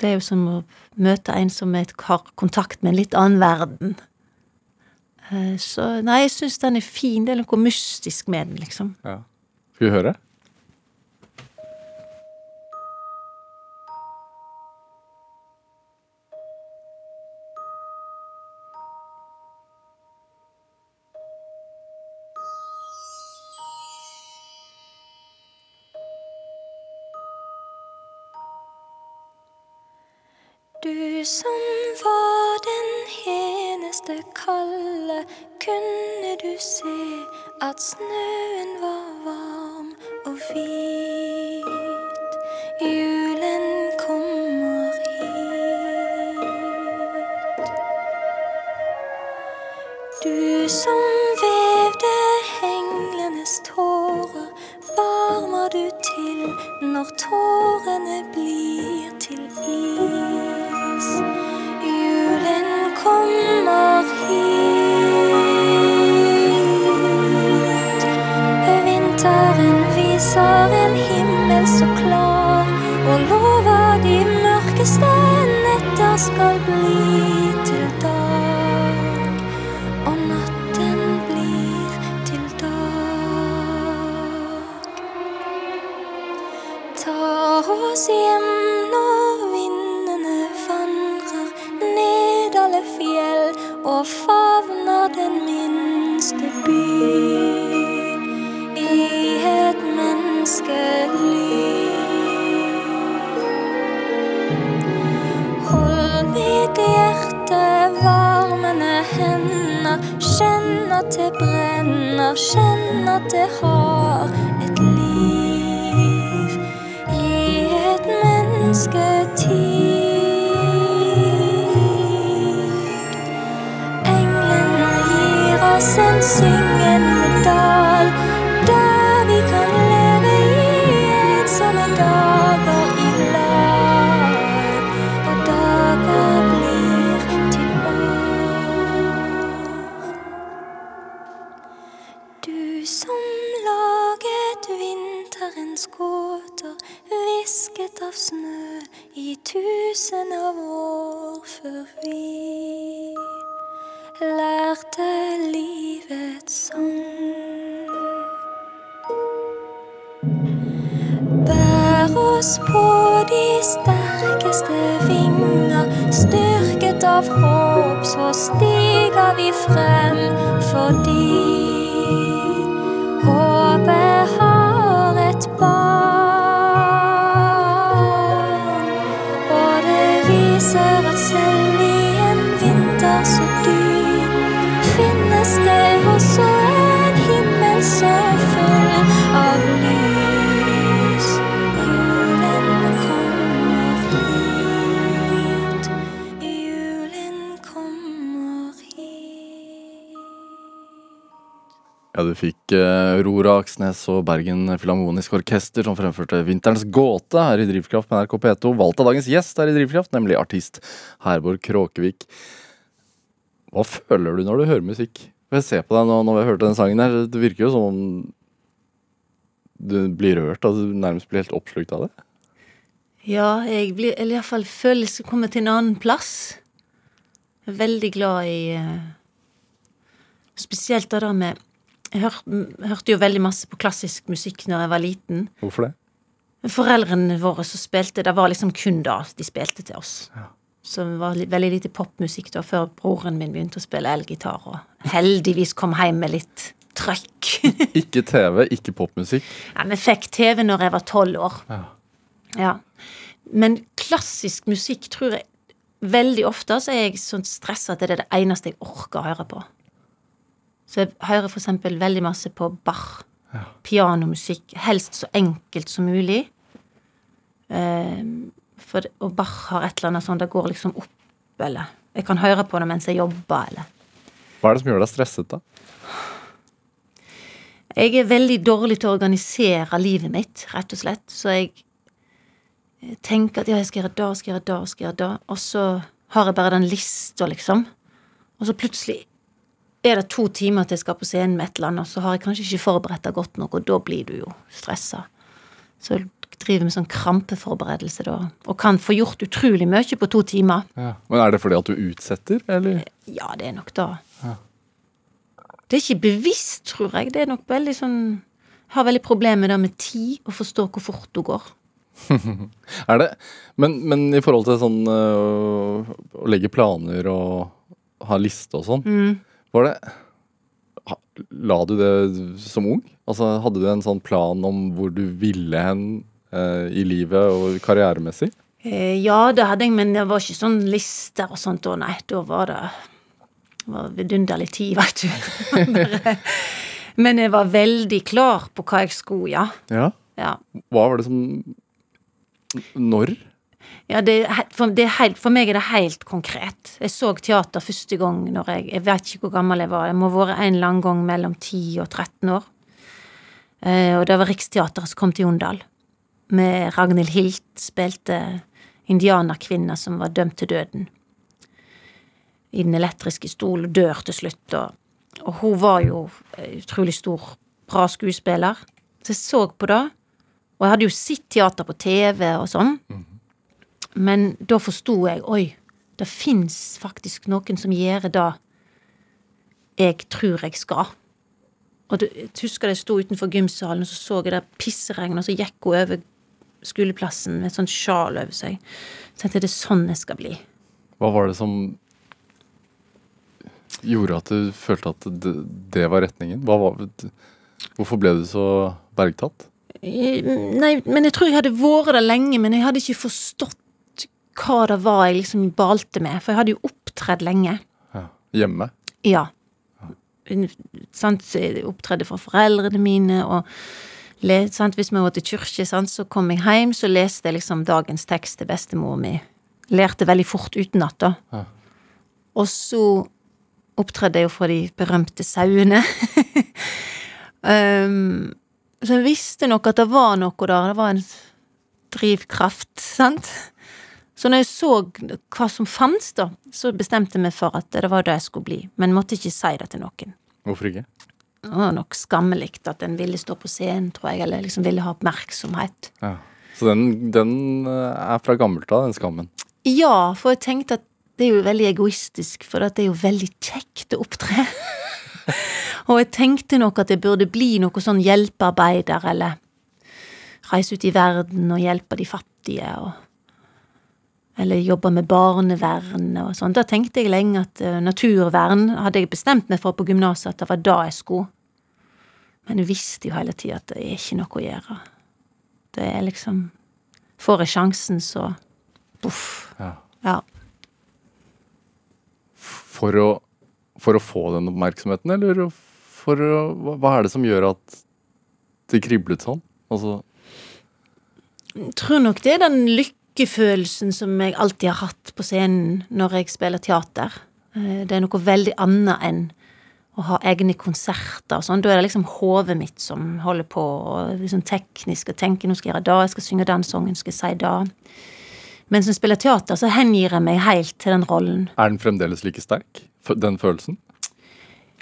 Det er jo som å møte en som har kontakt med en litt annen verden. Eh, så nei, jeg syns den er fin. Det er noe mystisk med den, liksom. Ja. Skal vi høre? At hender, kjenn at det brenner, kjenn at det har et liv i et mennesketid. Englene gir oss en syngende dal, tusen av år før vi lærte livets sang. Bær oss på de sterkeste vinger, styrket av håp, så stiger vi frem fordi så dyp, finnes det også en himmel så full av lys. Julen kommer hit, julen kommer hit. Ja, du fikk eh, Aurora Aksnes og Bergen Filharmonisk Orkester som fremførte Vinterens gåte her i Drivkraft med NRK P2. Valgt av dagens gjest her i Drivkraft, nemlig artist Herborg Kråkevik. Hva føler du når du hører musikk? For Jeg ser på deg nå når jeg hørte den sangen her, det virker jo som om du blir rørt, at du nærmest blir helt oppslukt av det. Ja, jeg blir Eller iallfall føler jeg skal komme til en annen plass. Jeg er veldig glad i eh, Spesielt det der med Jeg hør, hørte jo veldig masse på klassisk musikk når jeg var liten. Hvorfor det? Foreldrene våre som spilte, det var liksom kun da de spilte til oss. Så det var veldig lite popmusikk da, før broren min begynte å spille elgitar, og heldigvis kom hjem med litt trøkk. Ikke TV, ikke popmusikk. Ja, Vi fikk TV når jeg var tolv år. Ja. Ja. Men klassisk musikk tror jeg Veldig ofte så er jeg sånn stressa at det er det eneste jeg orker å høre på. Så jeg hører eksempel veldig masse på Bach. Pianomusikk. Helst så enkelt som mulig. Eh, for, og Bach har et eller annet sånn, det går liksom opp, eller Jeg kan høre på det mens jeg jobber, eller Hva er det som gjør deg stresset, da? Jeg er veldig dårlig til å organisere livet mitt, rett og slett. Så jeg tenker at ja, jeg skal gjøre det, skal gjøre det, skal gjøre det. Og så har jeg bare den lista, liksom. Og så plutselig er det to timer til jeg skal på scenen med et eller annet, og så har jeg kanskje ikke forberedt det godt nok, og da blir du jo stressa. Så driver med sånn krampeforberedelse da, og kan få gjort utrolig mye på to timer. Men er det fordi at du utsetter, eller? Ja, det er nok da. Det er ikke bevisst, tror jeg. Det er nok veldig sånn har veldig problemer med med tid, og forstå hvor fort du går. <laughs> Er det? Men, men i forhold til sånn øh, å legge planer og ha liste og sånn, Mm. var det La du det som ung? Altså Hadde du en sånn plan om hvor du ville hen i livet og karrieremessig? Eh, ja, det hadde jeg, men det var ikke sånn lister og sånt. Og nei, da var det det var vidunderlig tid, <laughs> veit du. Men jeg var veldig klar på hva jeg skulle, ja. Ja. ja. Hva var det som Når? Ja, det, for, det for meg er det helt konkret. Jeg så teater første gang når jeg Jeg vet ikke hvor gammel jeg var. Jeg må ha vært en annen gang mellom 10 og 13 år. Eh, og det var Riksteatret som kom til Jondal. Med Ragnhild Hilt spilte indianerkvinna som var dømt til døden. I den elektriske stol, og dør til slutt. Og, og hun var jo utrolig stor, bra skuespiller. Så jeg så på det. Og jeg hadde jo sett teater på TV og sånn. Men da forsto jeg oi, det fins faktisk noen som gjør det jeg tror jeg skal. Og du, jeg husker jeg sto utenfor gymsalen, og så så jeg det pisseregnet, og så gikk hun over skoleplassen med et sånt sjal over seg. Så tenkte jeg det er sånn jeg skal bli. Hva var det som gjorde at du følte at det, det var retningen? Var, hvorfor ble du så bergtatt? Eh, Nei, men jeg tror jeg hadde vært der lenge, men jeg hadde ikke forstått hva det var jeg liksom balte med. For jeg hadde jo opptredd lenge. Ja. Hjemme? Ja. Sant, opptredde for foreldrene mine, og le, sant, hvis vi var til kirke, så kom jeg hjem, så leste jeg liksom dagens tekst til bestemor mi. Lærte veldig fort utenat, da. Ja. Og så opptredde jeg jo for de berømte sauene. <laughs> um, så jeg visste nok at det var noe der, det var en drivkraft, sant? Så når jeg så hva som fantes, da, så bestemte jeg meg for at det var det jeg skulle bli, men måtte ikke si det til noen. Hvorfor ikke? Det var nok skammelig at en ville stå på scenen, tror jeg, eller liksom ville ha oppmerksomhet. Ja. Så den, den eh, er fra gammelt av, den skammen. Ja, for jeg tenkte at det er jo veldig egoistisk, for at det er jo veldig kjekt å opptre. <laughs> og jeg tenkte nok at jeg burde bli noe sånn hjelpearbeider, eller reise ut i verden og hjelpe de fattige, og eller jobbe med barnevern og sånn. Da tenkte jeg lenge at uh, naturvern hadde jeg bestemt meg for på gymnaset at det var da jeg skulle. Men jeg visste jo hele tida at det er ikke noe å gjøre. Det er liksom Får jeg sjansen, så Boff. Ja. Ja. For å, for å få den oppmerksomheten, eller for å hva- Hva er det som gjør at det kriblet sånn? Altså Jeg tror nok det er den lykkefølelsen som jeg alltid har hatt på scenen når jeg spiller teater. Eh, Det er noe veldig annet enn å ha egne konserter og sånn. Da er det liksom hodet mitt som holder på, og liksom teknisk og tenker nå skal jeg gjøre det, jeg skal synge den sangen, skal jeg si det. Mens som spiller teater, så hengir jeg meg helt til den rollen. Er den fremdeles like sterk? Den følelsen?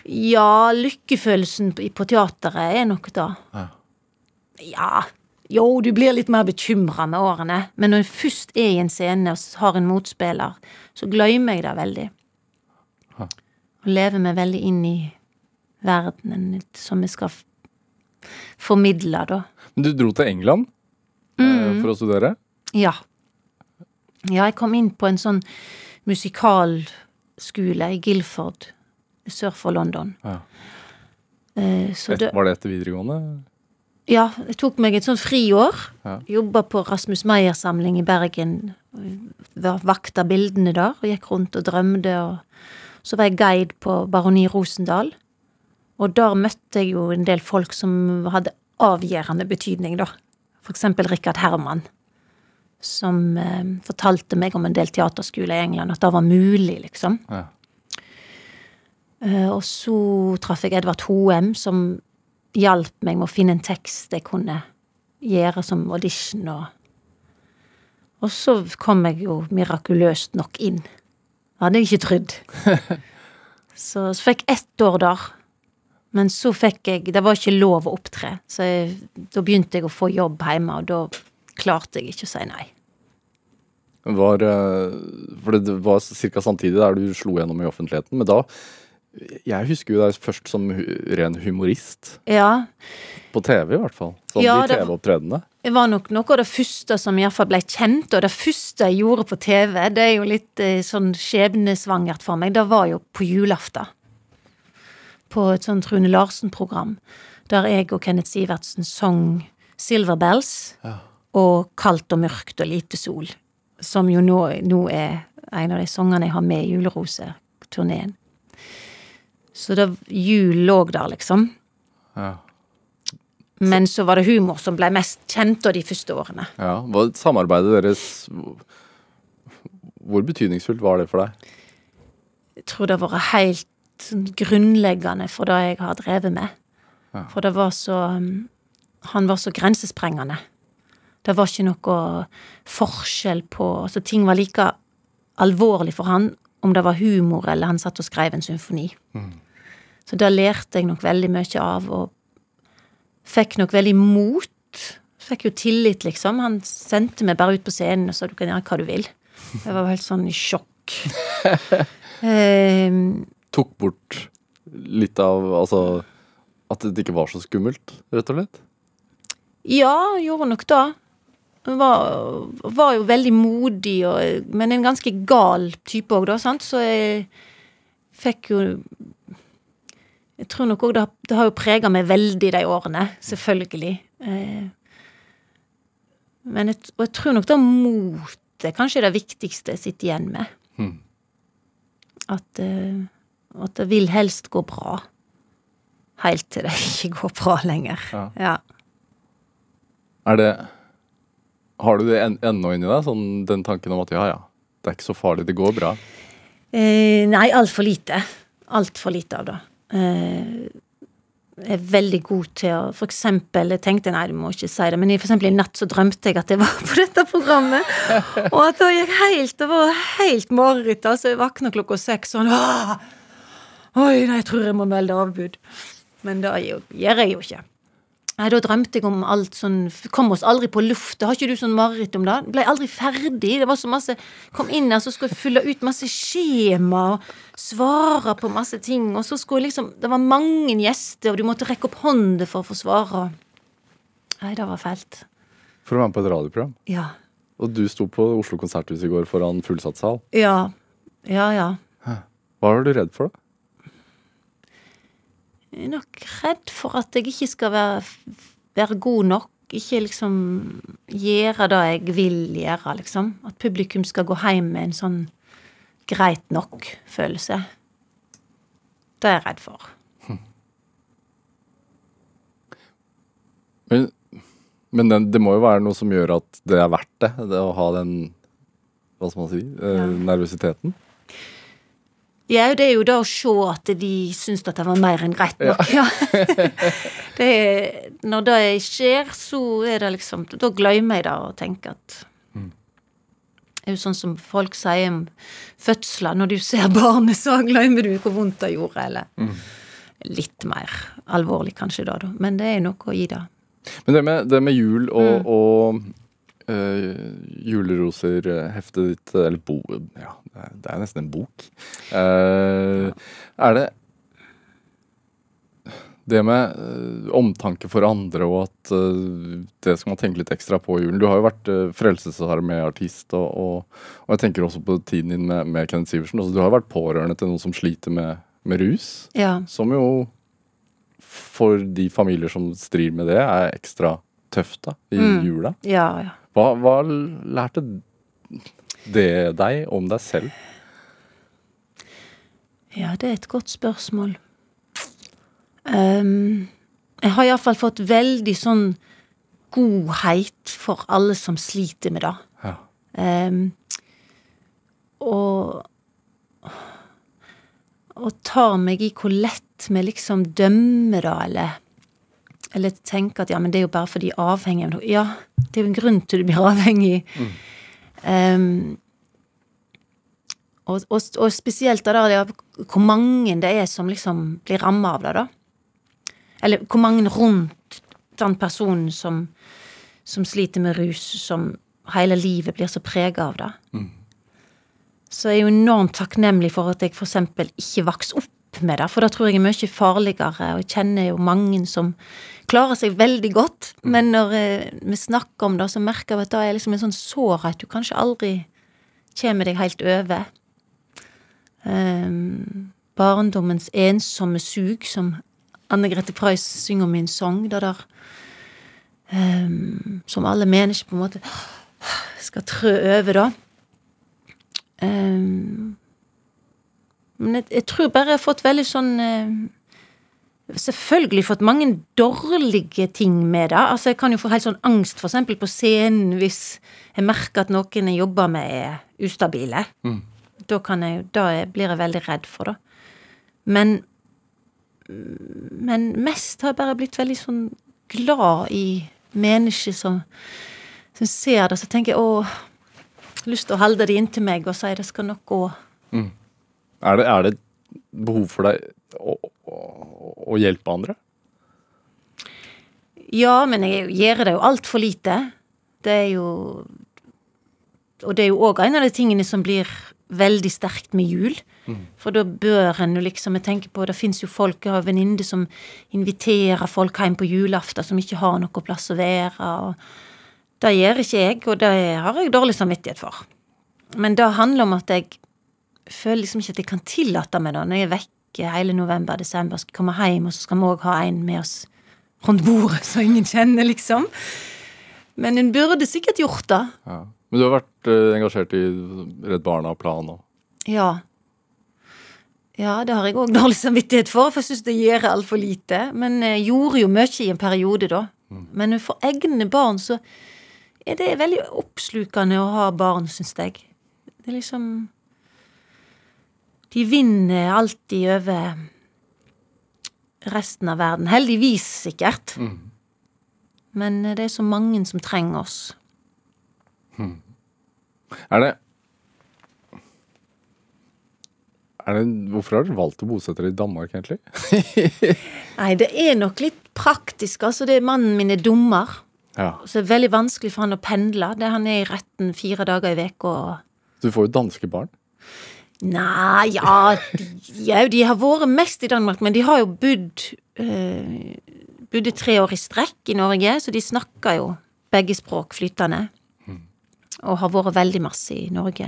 Ja, lykkefølelsen på på teateret er nok da. Ja. Ja, jo, du blir litt mer bekymra med årene, men når jeg først er i en scene og har en motspiller, så glemmer jeg det veldig. Og lever meg veldig inn i verdenen som vi skal formidle, da. Men du dro til England mm. for å studere? Ja. Ja, jeg kom inn på en sånn musikalskole i Guilford, sør for London. Ja. Eh, Så det, var det etter videregående? Ja, jeg tok meg et sånt friår. Ja. Jobba på Rasmus Meyer-samling i Bergen. Vakta bildene der og gikk rundt og drømte. Og så var jeg guide på Baroni Rosendal. Og der møtte jeg jo en del folk som hadde avgjørende betydning, da. For eksempel Richard Herman. som eh, fortalte meg om en del teaterskoler i England, at det var mulig, liksom. Ja. Eh, og så traff jeg Edvard Hoem, som hjalp meg med å finne en tekst jeg kunne gjøre som audition. Og, og så kom jeg jo mirakuløst nok inn. Hadde jeg ikke trodd. <laughs> så, så fikk jeg ett år der. Men så fikk jeg Det var ikke lov å opptre, så jeg, da begynte jeg å få jobb hjemme, og da klarte jeg ikke å si nei. Var, eh, for det var ca. samtidig der du slo gjennom i offentligheten. Men da Jeg husker jo deg først som ren humorist. Ja, På TV, i hvert fall. Sånn Ja, de TV-opptredenene. Det var nok noe av det første som iallfall ble kjent, og det første jeg gjorde på TV, det er jo litt eh, sånn skjebnesvangert for meg, det var jo på julaften. På et sånt Rune Larsen-program, der jeg og Kenneth Sivertsen sang Silver Bells og Kaldt og mørkt og lite sol, som jo nå, nå er en av de sangene jeg har med i Julerose-turneen. Så da jul lå der, liksom. Ja. Men så var det humor som ble mest kjent av de første årene. Ja, Samarbeidet deres Hvor betydningsfullt var det for deg? Jeg tror det har vært helt sånn grunnleggende for det jeg har drevet med. Ja. For det var så um, Han var så grensesprengende. Det var ikke noe forskjell på Altså, ting var like alvorlig for han om det var humor eller han satt og skrev en symfoni. Så da lærte jeg nok veldig mye av, og fikk nok veldig mot. Fikk jo tillit, liksom. Han sendte meg bare ut på scenen og sa du kan gjøre hva du vil. Jeg var helt sånn i sjokk. <laughs> Ehm, Tok bort litt av Altså at det ikke var så skummelt, rett og slett? Ja, gjorde nok det. Han var, var jo veldig modig, og, men en ganske gal type òg, da, sant. Så jeg fikk jo Jeg tror nok òg det, har- det har jo prega meg veldig de årene, selvfølgelig. Eh, men jeg, og jeg tror nok det motet kanskje er det viktigste jeg sitter igjen med. Hmm. At, eh, at det vil helst gå bra. Helt til det ikke går bra lenger. Ja. ja. Er det Har du det en, ennå inni deg, sånn den tanken om at ja, ja, det er ikke så farlig, det går bra? Eh, nei, altfor lite. Altfor lite av det. Eh, jeg er veldig god til å For eksempel, jeg tenkte nei, du må ikke si det, men for eksempel i natt så drømte jeg at jeg var <laughs> på dette programmet, og at det gikk helt Det var helt mareritt. Altså, jeg våkna klokka seks sånn «Åh! Oi, nei, jeg tror jeg må melde avbud. Men det gjør jeg jo ikke. Nei, Da drømte jeg om alt sånn Kom oss aldri på lufta. Har ikke du sånn mareritt om det? Ble aldri ferdig. Det var så masse Kom inn her, så skulle jeg fylle ut masse skjema og svare på masse ting. Og så skulle jeg liksom Det var mange gjester, og du måtte rekke opp hånda for å få svare. Nei, det var fælt. For å være med på et radioprogram. Ja. Og du sto på Oslo konserthus i går foran fullsatt sal. Ja. Ja, ja. Hva var du redd for, da? Jeg er nok redd for at jeg ikke skal være, være god nok. Ikke liksom gjøre det jeg vil gjøre, liksom. At publikum skal gå hjem med en sånn greit nok-følelse. Det er jeg redd for. Men, men den, det må jo være noe som gjør at det er verdt det, det å ha den hva skal man si, eh, Ja. nervøsiteten. Ja, det er jo da å se at de syns at det var mer enn greit nok. Ja. <laughs> det er, når det skjer, så er det liksom Da glemmer jeg det og tenker at Det er jo sånn som folk sier om fødsler. Når du ser barnet, så glemmer du hvor vondt det gjorde. Eller litt mer alvorlig kanskje da, da. Men det er noe å gi det. Men det med, det med jul og, og eh, juleroser, eh, ditt Eller bo... Ja, det er, nesten en bok. Eh, Er det det med uh, omtanke for andre og at eh, det skal man tenke litt ekstra på i julen. Du har jo vært uh, Frelsesarmé-artist, og, og, og jeg tenker også på tiden din med, med Kenneth Sivertsen. Altså, du har jo vært pårørende til noen som sliter med, med rus. Ja. Som jo for de familier som strir med det, er ekstra tøft da, i Mm. jula. Ja, ja. Hva, hva lærte det deg om deg selv? Ja, det er et godt spørsmål. Um, jeg har iallfall fått veldig sånn godhet for alle som sliter med det. Ja. Um, og og tar meg i hvor lett vi liksom dømmer det, eller eller tenker at ja, men det er jo bare fordi de avhengig av noe. Ja, det er jo en grunn til du blir <laughs> avhengig. Ehm, og, og, og spesielt da, da hvor mange det er som liksom blir ramma av det, da. Eller hvor mange rundt den personen som, som sliter med rus, som hele livet blir så prega av det. Så jeg er jo enormt takknemlig for at jeg eksempel ikke vokste opp med det, for da tror jeg er mye farligere, og jeg kjenner jo mange som klarer seg veldig godt, men når eh, vi snakker om det, så merker vi at det er liksom en sånn sårhet du kanskje aldri kommer deg helt over. Um, barndommens ensomme sug, som Anne Grete Preus synger om i en sang, det der um, Som alle mennesker på en måte skal trø over, da. Ehm, men jeg, jeg tror bare jeg har fått veldig sånn eh, Selvfølgelig fått mange dårlige ting med det. Altså Jeg kan jo få helt sånn angst eksempel på scenen hvis jeg merker at noen jeg jobber med, er ustabile. Da, kan jeg, da blir jeg veldig redd for det. Men Men mest har jeg bare blitt veldig sånn glad i mennesker som, som ser det. Så tenker jeg å, lyst til å holde det inntil meg og si det skal nok gå. Er det, er det behov for deg å, å, å hjelpe andre? Ja, men jeg gjør det jo altfor lite. Det er jo Og det er jo òg en av de tingene som blir veldig sterkt med jul. For da bør en jo liksom Jeg tenker på, det fins jo folk, jeg har venninner som inviterer folk hjem på julaften som ikke har noe plass å være. og Det gjør ikke jeg, og det har jeg dårlig samvittighet for. Men det handler om at jeg føler liksom ikke at jeg kan tillate meg det når jeg er vekke hele november, desember, skal komme hjem, og så skal vi òg ha en med oss rundt bordet <laughs> så ingen kjenner, liksom. Men en burde sikkert gjort det. Ja. Men du har vært eh, engasjert i Redd Barna Plan òg? Ja. Ja, det har jeg òg dårlig samvittighet for, for jeg syns det gjør altfor lite. Men jeg gjorde jo mye i en periode, da. Men for egne barn så er det veldig oppslukende å ha barn, syns jeg. Det er liksom De vinner alltid over resten av verden. Heldigvis, sikkert. Men det er så mange som trenger oss. Er det er det, Hvorfor har dere valgt å bosette dere i Danmark, egentlig? <laughs> Nei, det er nok litt praktisk. Altså, det er mannen min er dommer. Ja. Så det er veldig vanskelig for han å pendle. Det Han er i retten fire dager i veka. Du får jo danske barn. Nei, ja de, de har vært mest i Danmark, men de har jo bodd eh, Bodde tre år i strekk i Norge, så de snakker jo begge språk flytende. Og har vært veldig masse i Norge.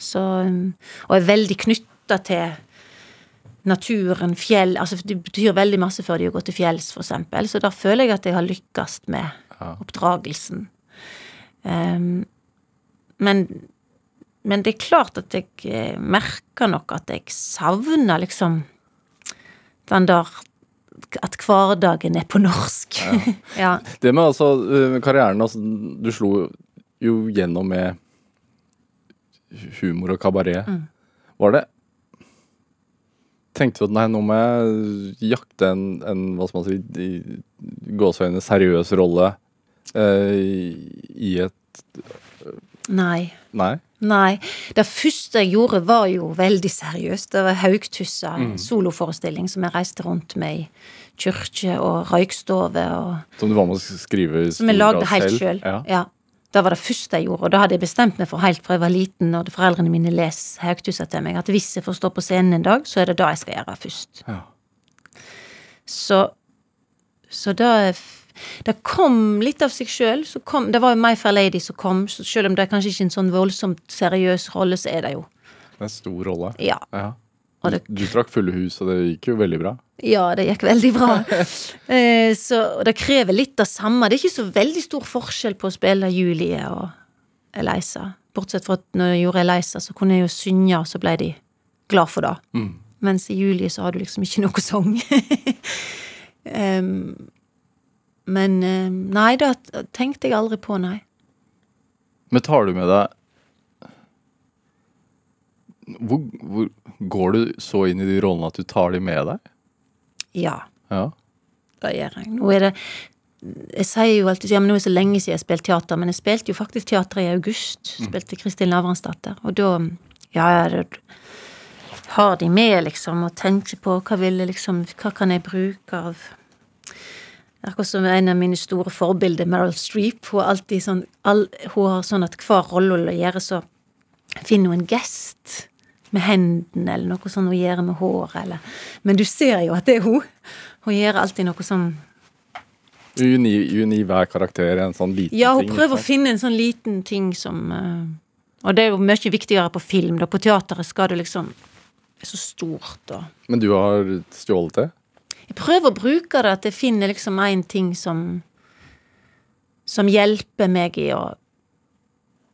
Så um, Og er veldig knytta til naturen, fjell Altså det betyr veldig masse før de har gått til fjells, for eksempel. Så da føler jeg at jeg har lykkes med oppdragelsen. Um, men men det er klart at jeg eh, merker nok at jeg savner liksom den der At hverdagen er på norsk. Ja. <laughs> Det med altså eh, karrieren altså, Du slo jo gjennom med humor og kabaret. Var det Tenkte du at nei, nå må jeg jakte en, en hva skal man si, i gåseøyne seriøs rolle eh, i et Nei. Nei? Nei. Det første jeg gjorde, var jo veldig seriøst. Det var Haugtussa, en soloforestilling som jeg reiste rundt med i kirke og røykstove og Som du var med å skrive Som jeg lagde helt selv? sjøl. Ja. Ja. Det var det første jeg gjorde, og da hadde jeg bestemt meg for helt fra jeg var liten, og foreldrene mine leser Haugtussa til meg, at hvis jeg får stå på scenen en dag, så er det det jeg skal gjøre først. Ja. Så Så det det kom litt av seg sjøl. Det var jo My Fair Lady som kom, så selv om det er kanskje ikke en sånn voldsomt seriøs rolle, så er det jo Det er en stor rolle. Ja. Ja. Du, det- du trakk fulle hus, og det gikk jo veldig bra. Ja, det gikk veldig bra. <laughs> eh, så, det krever litt det samme. Det er ikke så veldig stor forskjell på å spille Julie og Eliza. Bortsett fra at når jeg gjorde Eliza, så kunne jeg jo synge, og så ble de glad for det. Mens i Julie så har du liksom ikke noe sang. <laughs> Em, men nei, det tenkte jeg aldri på, nei. Men tar du med deg hvor, hvor Går du så inn i de rollene at du tar de med deg? Ja, Ja. det gjør jeg. Nå er det Jeg sier jo alltid ja, men nå er det så lenge siden jeg har spilt teater, men jeg spilte jo faktisk teater i august. Spilte Kristin Lavransdatter. Og da Ja, det, har de med, liksom, og tenker på hva ville liksom Hva kan jeg bruke av Akkurat som en av mine store forbilder, Meryl Streep. Hun, har alltid sånn, all, hun har sånn at hver rolle hun gjør, så finner hun en gest med hendene, eller noe sånn hun gjør med håret, eller Men du ser jo at det er hun. Hun gjør alltid noe sånn Uni, uni hver karakter en sånn liten ting? Ja, hun ting. prøver å finne en sånn liten ting som eh, Og det er jo mye viktigere på film. da På teateret skal det liksom Det er så stort og Men du har stjålet det? Jeg prøver å bruke det at jeg finner liksom én ting som Som hjelper meg i å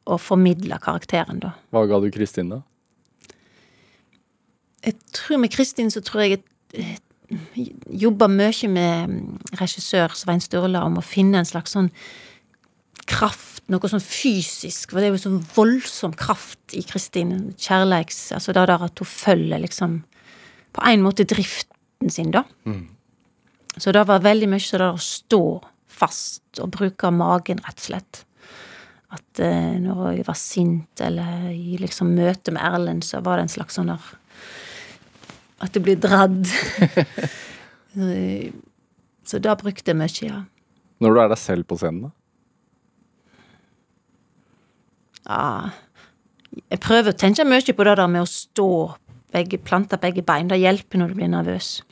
å formidle karakteren, da. Hva ga du Kristin, da? Jeg tror med Kristin så tror jeg jeg eh, jobba mye med mm, regissør Svein Sturla om å finne en slags sånn kraft, noe sånn fysisk. For det er jo sånn voldsom kraft i Kristin. Kjærleiks Altså det der at hun følger liksom På en måte driften sin, da. Så det var veldig mye det å stå fast og bruke magen, rett og slett. At eh, når jeg var sint, eller i liksom møte med Erlend, så var det en slags sånn der At det blir dradd. <laughs> Så da brukte jeg mye, ja. Når du er deg selv på scenen, da? ja. Jeg prøver å tenke mye på det der med å stå, begge, plante begge bein. Det hjelper når du blir nervøs.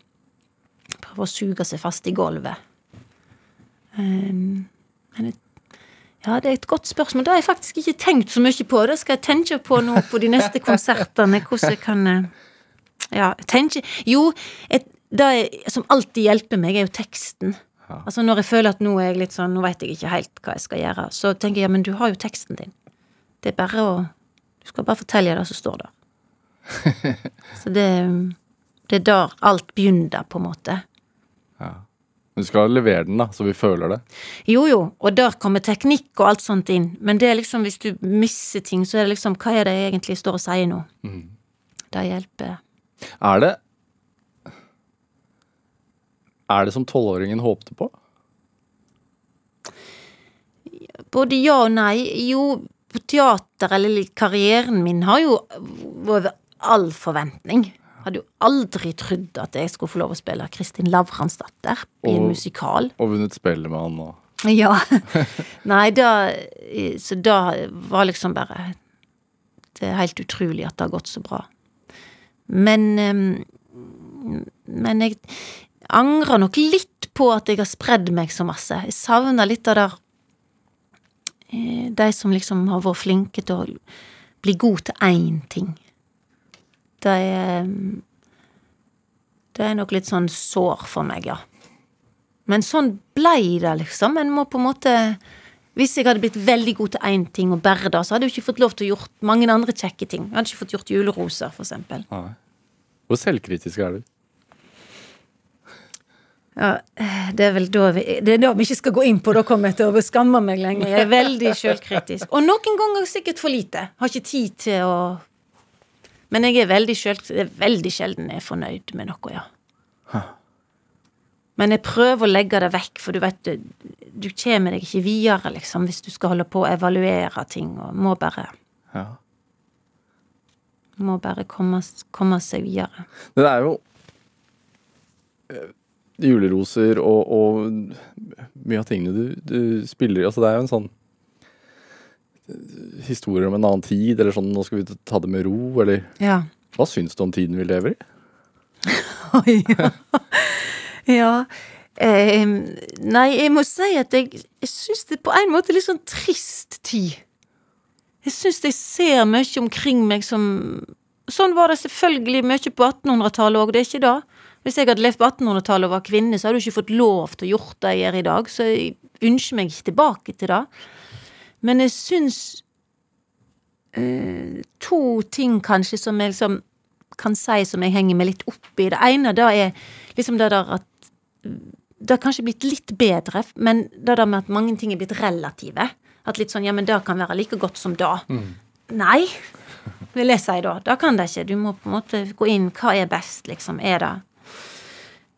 Prøve å suge seg fast i gulvet. Um, men jeg, ja, det er et godt spørsmål. Det har jeg faktisk ikke tenkt så mye på. Det skal jeg tenke på nå på de neste <laughs> konsertene. Hvordan jeg kan eh, Ja, tenke Jo, et, det som alltid hjelper meg, er jo teksten. Altså Når jeg føler at nå er jeg litt sånn, nå vet jeg ikke helt hva jeg skal gjøre, så tenker jeg ja, men du har jo teksten din. Det er bare å Du skal bare fortelle det som står der. <laughs> Så det, det er der alt begynner, på en måte. Ja. Men du skal levere den, da, så vi føler det. Jo, jo, og der kommer teknikk og alt sånt inn, men det er liksom, hvis du misser ting, så er det liksom Hva er det jeg egentlig står og sier nå? Det hjelper. Er det Er det som tolvåringen håpte på? Både ja og nei. Jo, på teater, eller karrieren min, har jo over all forventning. Hadde jo aldri trodd at jeg skulle få lov å spille Kristin Lavransdatter i en Og- musikal. Og vunnet Spellemann og <laughs> Ja. <laughs> Nei, da Så da var liksom bare Det er helt utrolig at det har gått så bra. Men Men jeg angrer nok litt på at jeg har spredd meg så masse. Jeg savner litt av det der eh, De som liksom har vært flinke til å bli god til én ting. Det er Det er nok litt sånn sår for meg, ja. Men sånn blei det, liksom. En må på en måte Hvis jeg hadde blitt veldig god til én ting og bare det, så hadde jeg ikke fått lov til å gjort mange andre kjekke ting. Jeg hadde ikke fått gjort juleroser, for eksempel. Nei. Hvor selvkritisk er du? Ja, det er vel da vi, det er da vi ikke skal gå inn på, da kommer jeg til å skamme meg lenger. Jeg er veldig sjølkritisk. Og noen ganger sikkert for lite. Har ikke tid til å Men jeg er veldig er veldig sjelden jeg er fornøyd med noe, ja. Men jeg prøver å legge det vekk, for du vet du, du kommer deg ikke videre, liksom, hvis du skal holde på å evaluere ting, og må bare Ja. Må bare komme, komme seg videre. Det er jo eh, juleroser og, og mye av tingene du, du spiller i. Altså det er jo en sånn eh, historie om en annen tid, eller sånn 'nå skal vi ta det med ro', eller Ja. Hva syns du om tiden vi lever i? <laughs> Oi, ja. <laughs> ja. Eh, nei, jeg må si at jeg, jeg syns det på en måte er litt sånn trist tid. Jeg syns jeg ser mye omkring meg som Sånn var det selvfølgelig mye på 1800-tallet òg, det er ikke det. Hvis jeg hadde levd på 1800-tallet og var kvinne, så hadde du ikke fått lov til å gjort det jeg gjør i dag, så jeg ønsker meg ikke tilbake til det. Men jeg syns eh, to ting kanskje som jeg liksom kan si som jeg henger meg litt opp i. Det ene da er liksom det der at det har kanskje blitt litt bedre, men det der med at mange ting er blitt relative. At litt sånn Ja, men det kan være like godt som det. Nei, vil jeg si da. Det kan det ikke. Du må på en måte gå inn Hva er best, liksom? Er det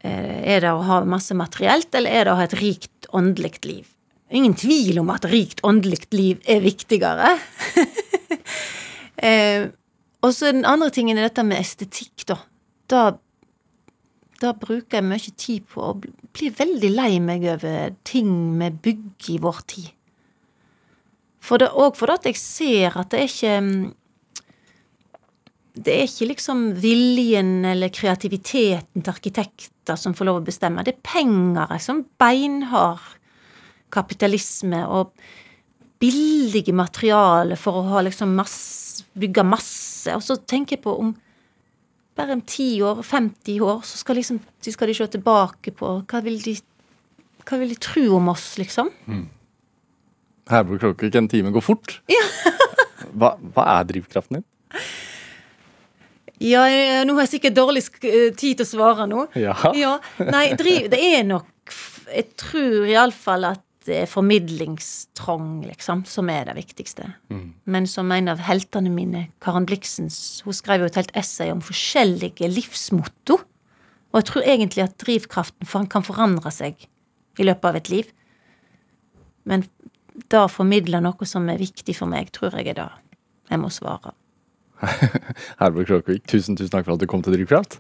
eh, Er det å ha masse materielt, eller er det å ha et rikt åndelig liv? Ingen tvil om at rikt åndelig liv er viktigere. <laughs> eh, og så den andre tingen er dette med estetikk, da. Da, da bruker jeg mye tid på å bli- veldig lei meg over ting vi bygger i vår tid. For det, og for at jeg ser at det er ikke mm, Det er ikke liksom viljen eller kreativiteten til arkitekter som får lov å bestemme. Det er penger, som Beinhard kapitalisme og billige materialer for å ha liksom masse, bygge masse. Og så tenker jeg på om bare om 10 år, 50 år, så skal, liksom, de skal de se tilbake på hva vil de hva vil de tro om oss, liksom? Her burde klokka ikke en time gå fort. <laughs> hva, hva er drivkraften din? Ja, nå har jeg sikkert dårlig eh, tid til å svare nå. Ja. Nei, driv, det er nok Jeg tror iallfall at det er formidlingstrang, liksom, som er det viktigste. Men som en av heltene mine, Karen Bliksens, hun skrev jo et helt essay om forskjellige livsmotto. Og jeg tror egentlig at drivkraften for, kan forandre seg i løpet av et liv. Men da å formidle noe som er viktig for meg, tror jeg er det jeg må svare. <laughs> Herborg Kråkevik, tusen, tusen takk for at du kom til Drivkraft.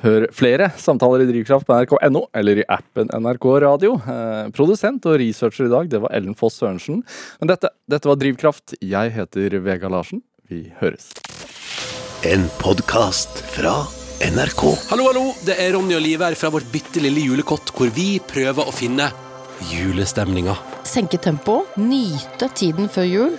Hør flere samtaler i Drivkraft på nrk.no eller i appen NRK Radio. Eh, produsent og researcher i dag, det var Ellen Foss Sørensen. Men dette, dette var Drivkraft. Jeg heter Vega Larsen. Vi høres. En podkast fra NRK. Hallo, hallo! Det er Ronny og Liv her fra vårt bitte lille julekott, hvor vi prøver å finne julestemninga. senke tempoet, nyte tiden før jul.